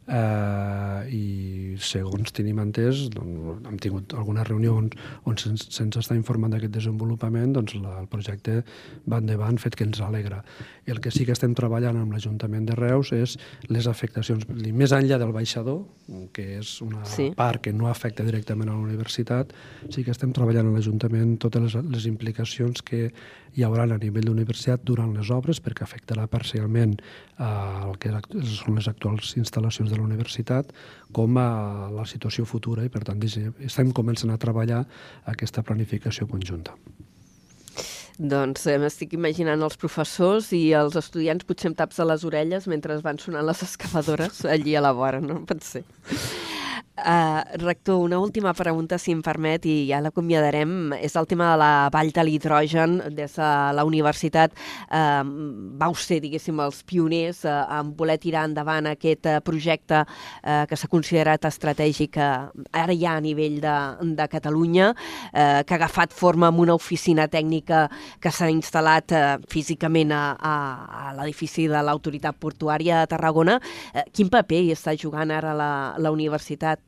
eh, i segons tenim entès, doncs, hem tingut alguna reunió on, on se'ns se està informant d'aquest desenvolupament, doncs la, el projecte va endavant, fet que ens alegra. El que sí que estem treballant amb l'Ajuntament de Reus és les afectacions, més enllà del baixador, que és una sí. part que no afecta directament a la universitat, sí que estem treballant amb l'Ajuntament totes les, les implicacions que hi haurà a nivell d'universitat durant les obres perquè afectarà parcialment eh, el que són les actuals instal·lacions de la universitat com a la situació futura i per tant estem començant a treballar aquesta planificació conjunta. Doncs eh, m'estic imaginant els professors i els estudiants potser amb taps a les orelles mentre van sonant les excavadores allí a la vora, no? Pot ser. Uh, rector, una última pregunta, si em permet, i ja l'acomiadarem. És el tema de la vall de l'hidrogen. Des de la universitat uh, vau ser, diguéssim, els pioners uh, en voler tirar endavant aquest projecte uh, que s'ha considerat estratègic uh, ara ja a nivell de, de Catalunya, uh, que ha agafat forma amb una oficina tècnica que s'ha instal·lat uh, físicament a, a, a l'edifici de l'autoritat portuària de Tarragona. Uh, quin paper hi està jugant ara la, la universitat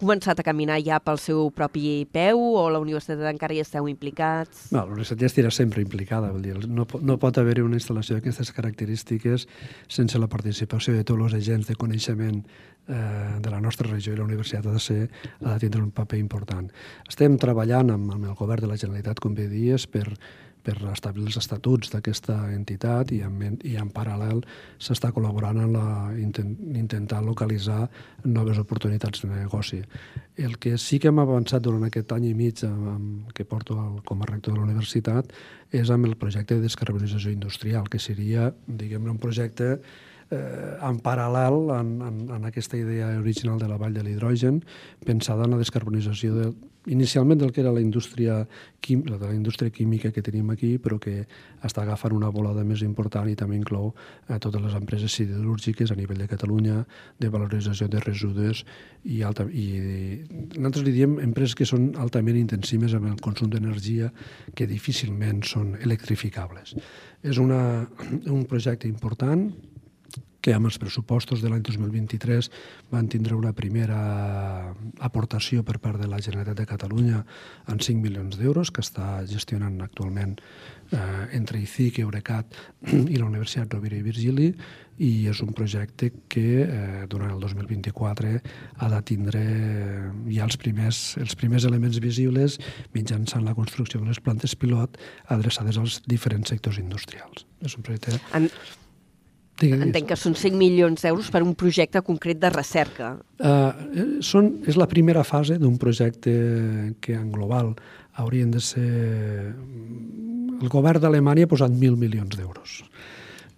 començat a caminar ja pel seu propi peu o la universitat encara hi esteu implicats? No, la universitat ja estirà sempre implicada, vol dir, no, no pot haver-hi una instal·lació d'aquestes característiques sense la participació de tots els agents de coneixement eh, de la nostra regió i la universitat ha de, ser, ha de tindre un paper important. Estem treballant amb, amb el govern de la Generalitat, com bé dies, per per establir els estatuts d'aquesta entitat i en, i en paral·lel s'està col·laborant en la, intent, intentar localitzar noves oportunitats de negoci. El que sí que hem avançat durant aquest any i mig amb, que porto el, com a rector de la universitat és amb el projecte de descarbonització industrial, que seria, diguem un projecte eh, en paral·lel en, en, en aquesta idea original de la vall de l'hidrogen, pensada en la descarbonització de, inicialment del que era la indústria, quim, la de la indústria química que tenim aquí, però que està agafant una volada més important i també inclou a totes les empreses siderúrgiques a nivell de Catalunya, de valorització de residus i, alta, i nosaltres li diem empreses que són altament intensives amb el consum d'energia que difícilment són electrificables. És una, un projecte important, que amb els pressupostos de l'any 2023 van tindre una primera aportació per part de la Generalitat de Catalunya en 5 milions d'euros, que està gestionant actualment eh, entre ICIC, Eurecat i la Universitat Rovira i Virgili, i és un projecte que eh, durant el 2024 ha de tindre ja els primers, els primers elements visibles mitjançant la construcció de les plantes pilot adreçades als diferents sectors industrials. És un projecte... En Digues. Entenc que són 5 milions d'euros per un projecte concret de recerca. Uh, són, és la primera fase d'un projecte que en global haurien de ser... El govern d'Alemanya ha posat 1.000 milions d'euros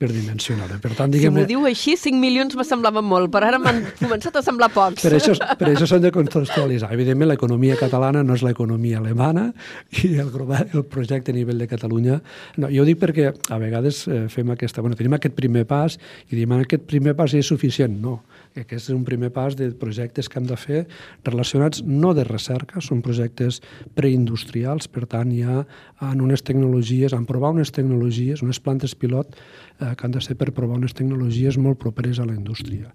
per dimensionar-ho. Per tant, diguem... Si m'ho diu així, 5 milions me semblava molt, però ara m'han <laughs> començat a semblar pocs. Per això, per això s'han de contextualitzar. Evidentment, l'economia catalana no és l'economia alemana <laughs> i el, el projecte a nivell de Catalunya... No, jo ho dic perquè a vegades eh, fem aquesta... Bueno, tenim aquest primer pas i diem aquest primer pas és suficient. No, aquest és un primer pas de projectes que hem de fer relacionats no de recerca, són projectes preindustrials, per tant, hi ha en unes tecnologies, en provar unes tecnologies, unes plantes pilot eh, que han de ser per provar unes tecnologies molt properes a la indústria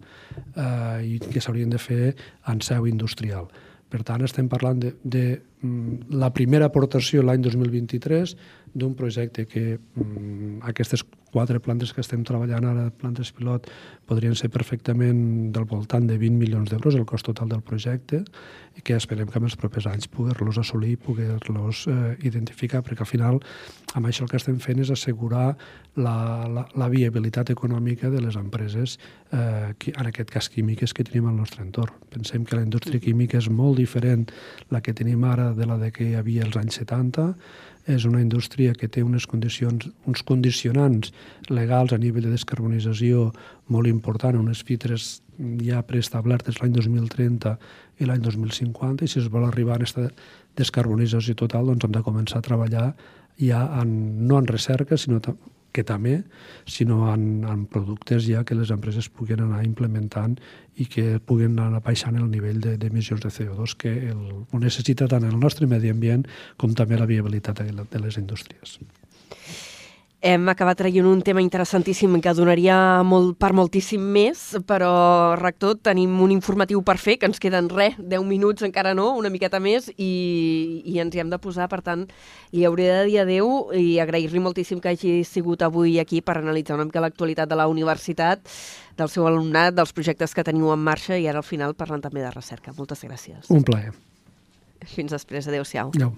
eh, i que s'haurien de fer en seu industrial. Per tant, estem parlant de, de la primera aportació l'any 2023 d'un projecte que mm, aquestes quatre plantes que estem treballant ara, plantes pilot, podrien ser perfectament del voltant de 20 milions d'euros el cost total del projecte i que esperem que en els propers anys poder-los assolir, poder-los eh, identificar, perquè al final amb això el que estem fent és assegurar la, la, la viabilitat econòmica de les empreses, eh, que, en aquest cas químiques, que tenim al nostre entorn. Pensem que la indústria química és molt diferent la que tenim ara de la de que hi havia als anys 70, és una indústria que té unes condicions, uns condicionants legals a nivell de descarbonització molt important, unes fitres ja preestablertes l'any 2030 i l'any 2050, i si es vol arribar a aquesta descarbonització total, doncs hem de començar a treballar ja en, no en recerca, sinó que també, sinó en, en productes ja que les empreses puguin anar implementant i que puguin anar baixant el nivell d'emissions de, de CO2 que el, ho necessita tant el nostre medi ambient com també la viabilitat de, de les indústries. Hem acabat traient un tema interessantíssim que donaria molt, per moltíssim més, però, rector, tenim un informatiu per fer, que ens queden res, 10 minuts encara no, una miqueta més, i, i ens hi hem de posar, per tant, li hauré de dir adeu i agrair-li moltíssim que hagi sigut avui aquí per analitzar una mica l'actualitat de la universitat, del seu alumnat, dels projectes que teniu en marxa i ara al final parlant també de recerca. Moltes gràcies. Un plaer. Fins després. Adéu-siau. Adéu.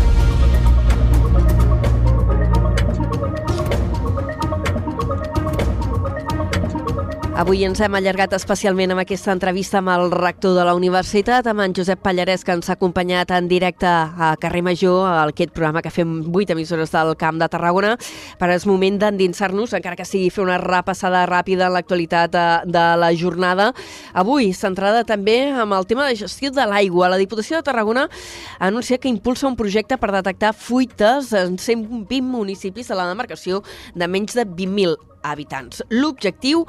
Avui ens hem allargat especialment amb aquesta entrevista amb el rector de la universitat, amb en Josep Pallarès, que ens ha acompanyat en directe a Carrer Major, a aquest programa que fem 8 emissores del Camp de Tarragona. Però és moment d'endinsar-nos, encara que sigui fer una repassada ràpida en l'actualitat de, de la jornada. Avui, centrada també amb el tema de gestió de l'aigua. La Diputació de Tarragona ha anunciat que impulsa un projecte per detectar fuites en 120 municipis de la demarcació de menys de 20.000 habitants. L'objectiu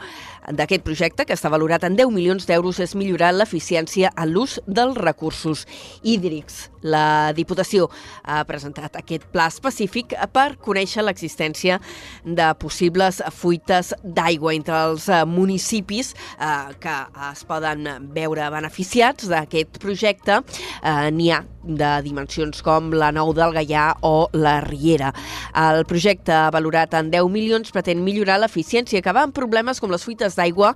d'aquest projecte, que està valorat en 10 milions d'euros, és millorar l'eficiència en l'ús dels recursos hídrics. La Diputació ha presentat aquest pla específic per conèixer l'existència de possibles fuites d'aigua entre els eh, municipis eh, que es poden veure beneficiats d'aquest projecte. Eh, N'hi ha de dimensions com la Nou del Gaià o la Riera. El projecte, valorat en 10 milions, pretén millorar l'eficiència, acabar amb problemes com les fuites d'aigua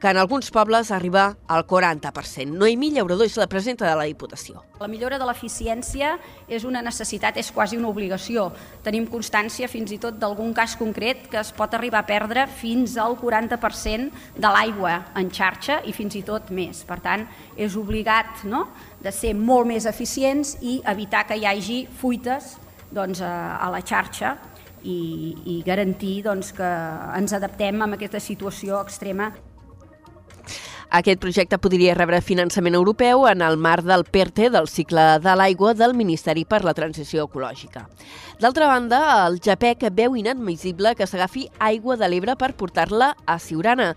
que en alguns pobles arriba al 40%. Noemí Llaurador és la presidenta de la Diputació. La millora de l'eficiència és una necessitat, és quasi una obligació. Tenim constància fins i tot d'algun cas concret que es pot arribar a perdre fins al 40% de l'aigua en xarxa i fins i tot més. Per tant, és obligat no? de ser molt més eficients i evitar que hi hagi fuites doncs, a la xarxa i, i garantir doncs, que ens adaptem a aquesta situació extrema aquest projecte podria rebre finançament europeu en el marc del PERTE del cicle de l'aigua del Ministeri per la Transició Ecològica. D'altra banda, el JAPEC veu inadmissible que s'agafi aigua de l'Ebre per portar-la a Siurana.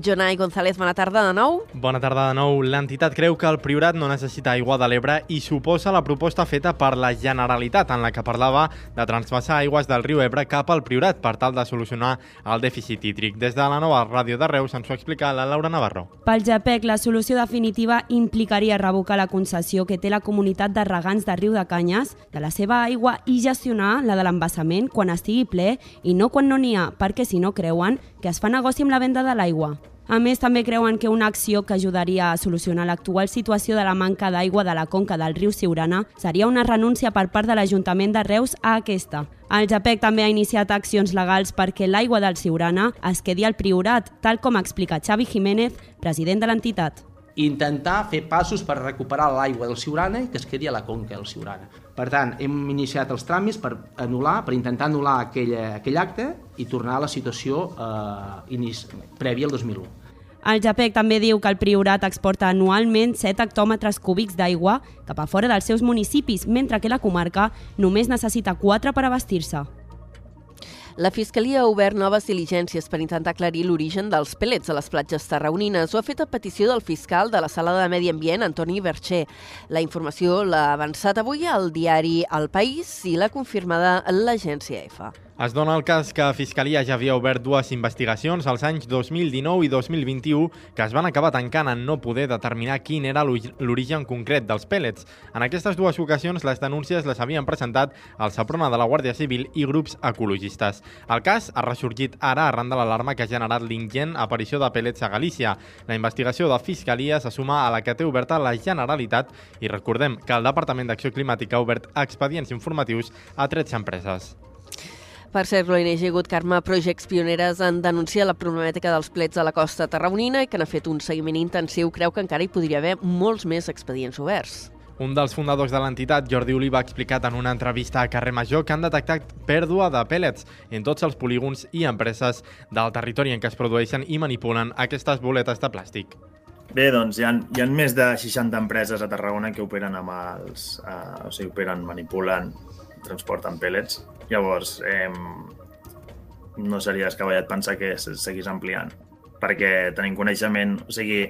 Jonai González, bona tarda de nou. Bona tarda de nou. L'entitat creu que el Priorat no necessita aigua de l'Ebre i suposa la proposta feta per la Generalitat en la que parlava de transvasar aigües del riu Ebre cap al Priorat per tal de solucionar el dèficit hídric. Des de la nova ràdio de Reus ens ho explica la Laura Navarro. Pel JAPEC, la solució definitiva implicaria revocar la concessió que té la comunitat de regants de Riu de Canyes de la seva aigua i gestionar la de l'embassament quan estigui ple i no quan no n'hi ha, perquè si no creuen que es fa negoci amb la venda de l'aigua. A més, també creuen que una acció que ajudaria a solucionar l'actual situació de la manca d'aigua de la conca del riu Siurana seria una renúncia per part de l'Ajuntament de Reus a aquesta. El JAPEC també ha iniciat accions legals perquè l'aigua del Siurana es quedi al Priorat, tal com explica Xavi Jiménez, president de l'entitat intentar fer passos per recuperar l'aigua del Siurana i que es quedi a la conca del Siurana. Per tant, hem iniciat els tràmits per anul·lar, per intentar anul·lar aquell, aquell acte i tornar a la situació eh, inici, prèvia al 2001. El JAPEC també diu que el Priorat exporta anualment 7 hectòmetres cúbics d'aigua cap a fora dels seus municipis, mentre que la comarca només necessita 4 per abastir-se. La Fiscalia ha obert noves diligències per intentar aclarir l'origen dels pellets a les platges tarraonines. Ho ha fet a petició del fiscal de la Sala de Medi Ambient, Antoni Bercher. La informació l'ha avançat avui al diari El País i l'ha confirmada l'agència EFA. Es dona el cas que Fiscalia ja havia obert dues investigacions als anys 2019 i 2021 que es van acabar tancant en no poder determinar quin era l'origen concret dels pèl·lets. En aquestes dues ocasions, les denúncies les havien presentat el Saprona de la Guàrdia Civil i grups ecologistes. El cas ha ressorgit ara arran de l'alarma que ha generat l'ingent aparició de pèl·lets a Galícia. La investigació de Fiscalia se suma a la que té oberta la Generalitat i recordem que el Departament d'Acció Climàtica ha obert expedients informatius a 13 empreses. Per cert, l'ONG Good Karma Projects pioneres en denunciar la problemàtica dels plets a la costa tarragonina i que n'ha fet un seguiment intensiu, creu que encara hi podria haver molts més expedients oberts. Un dels fundadors de l'entitat, Jordi Oliva, ha explicat en una entrevista a Carrer Major que han detectat pèrdua de pèl·lets en tots els polígons i empreses del territori en què es produeixen i manipulen aquestes boletes de plàstic. Bé, doncs hi ha, hi ha més de 60 empreses a Tarragona que operen amb els... Eh, o sigui, operen, manipulen, transporten pèl·lets Llavors, eh, no seria descabellat pensar que seguís ampliant, perquè tenim coneixement, o sigui,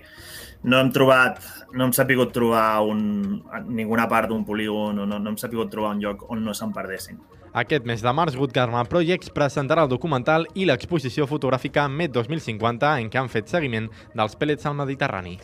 no hem trobat, no hem sapigut trobar un, ninguna part d'un polígon o no, no hem sapigut trobar un lloc on no se'n perdessin. Aquest mes de març, Good Karma Projects presentarà el documental i l'exposició fotogràfica MED 2050 en què han fet seguiment dels pèl·lets al Mediterrani.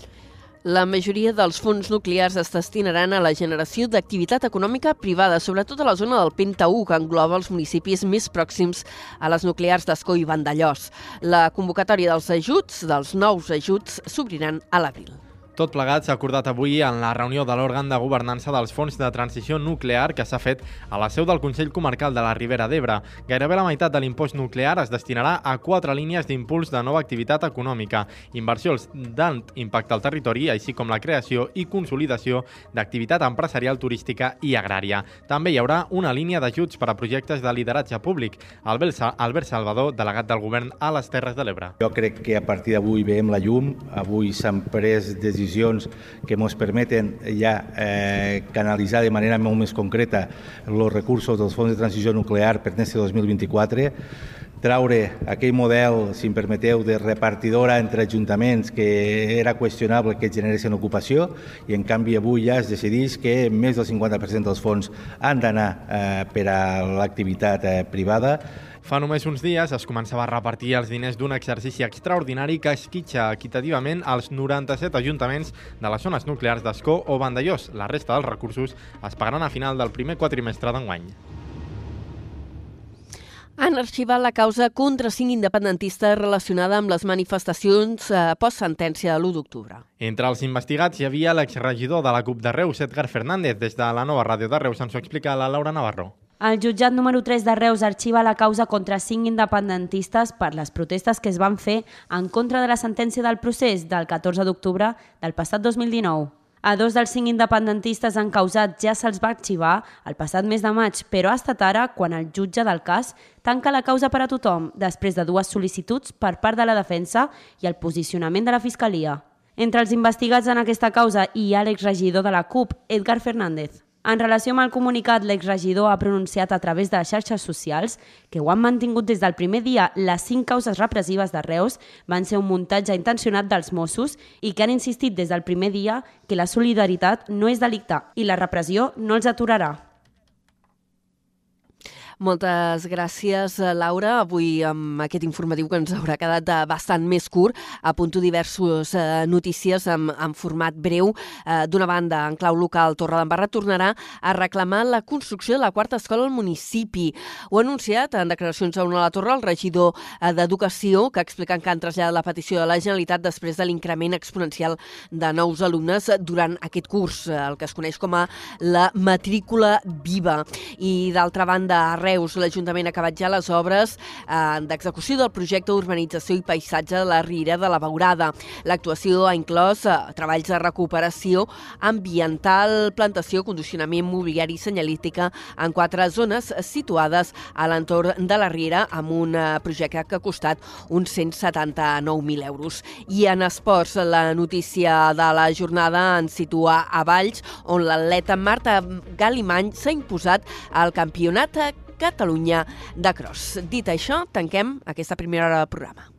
La majoria dels fons nuclears es destinaran a la generació d'activitat econòmica privada, sobretot a la zona del Penta 1, que engloba els municipis més pròxims a les nuclears d'Escó i Vandellós. La convocatòria dels ajuts, dels nous ajuts, s'obriran a l'abril. Tot plegat s'ha acordat avui en la reunió de l'òrgan de governança dels fons de transició nuclear que s'ha fet a la seu del Consell Comarcal de la Ribera d'Ebre. Gairebé la meitat de l'impost nuclear es destinarà a quatre línies d'impuls de nova activitat econòmica, inversions d'alt impacte al territori, així com la creació i consolidació d'activitat empresarial turística i agrària. També hi haurà una línia d'ajuts per a projectes de lideratge públic. Albert Salvador, delegat del govern a les Terres de l'Ebre. Jo crec que a partir d'avui veiem la llum. Avui s'han pres decisions decisions que ens permeten ja eh, canalitzar de manera molt més concreta els recursos dels fons de transició nuclear per este 2024, traure aquell model, si em permeteu, de repartidora entre ajuntaments que era qüestionable que generessin ocupació i en canvi avui ja es decideix que més del 50% dels fons han d'anar eh, per a l'activitat eh, privada Fa només uns dies es començava a repartir els diners d'un exercici extraordinari que esquitxa equitativament als 97 ajuntaments de les zones nuclears d'Escó o Vandellós. La resta dels recursos es pagaran a final del primer quatrimestre d'enguany. Han arxivat la causa contra cinc independentistes relacionada amb les manifestacions eh, post-sentència de l'1 d'octubre. Entre els investigats hi havia l'exregidor de la CUP de Reus, Edgar Fernández. Des de la nova ràdio de Reus ens ho explica la Laura Navarro. El jutjat número 3 de Reus arxiva la causa contra cinc independentistes per les protestes que es van fer en contra de la sentència del procés del 14 d'octubre del passat 2019. A dos dels cinc independentistes encausats ja se'ls va arxivar el passat mes de maig, però ha estat ara quan el jutge del cas tanca la causa per a tothom després de dues sol·licituds per part de la defensa i el posicionament de la Fiscalia. Entre els investigats en aquesta causa hi ha l'exregidor de la CUP, Edgar Fernández. En relació amb el comunicat, l'exregidor ha pronunciat a través de xarxes socials que ho han mantingut des del primer dia les cinc causes repressives de Reus van ser un muntatge intencionat dels Mossos i que han insistit des del primer dia que la solidaritat no és delicte i la repressió no els aturarà. Moltes gràcies, eh, Laura. Avui amb aquest informatiu que ens haurà quedat eh, bastant més curt, apunto diverses eh, notícies en, en format breu. D'una banda, en clau local, Torredembarra tornarà a reclamar la construcció de la quarta escola al municipi. Ho ha anunciat en declaracions a una a la Torre el regidor d'Educació, que expliquen que han traslladat la petició de la Generalitat després de l'increment exponencial de nous alumnes durant aquest curs, el que es coneix com a la matrícula viva. I d'altra banda, a Reus, l'Ajuntament ha acabat ja les obres eh, d'execució del projecte d'urbanització i paisatge de la Riera de la Beurada. L'actuació ha inclòs eh, treballs de recuperació ambiental, plantació, condicionament mobiliari i senyalítica en quatre zones situades a l'entorn de la Riera amb un eh, projecte que ha costat uns 179.000 euros. I en esports, la notícia de la jornada ens situa a Valls, on l'atleta Marta Galimany s'ha imposat al campionat Catalunya de Cross. Dit això, tanquem aquesta primera hora del programa.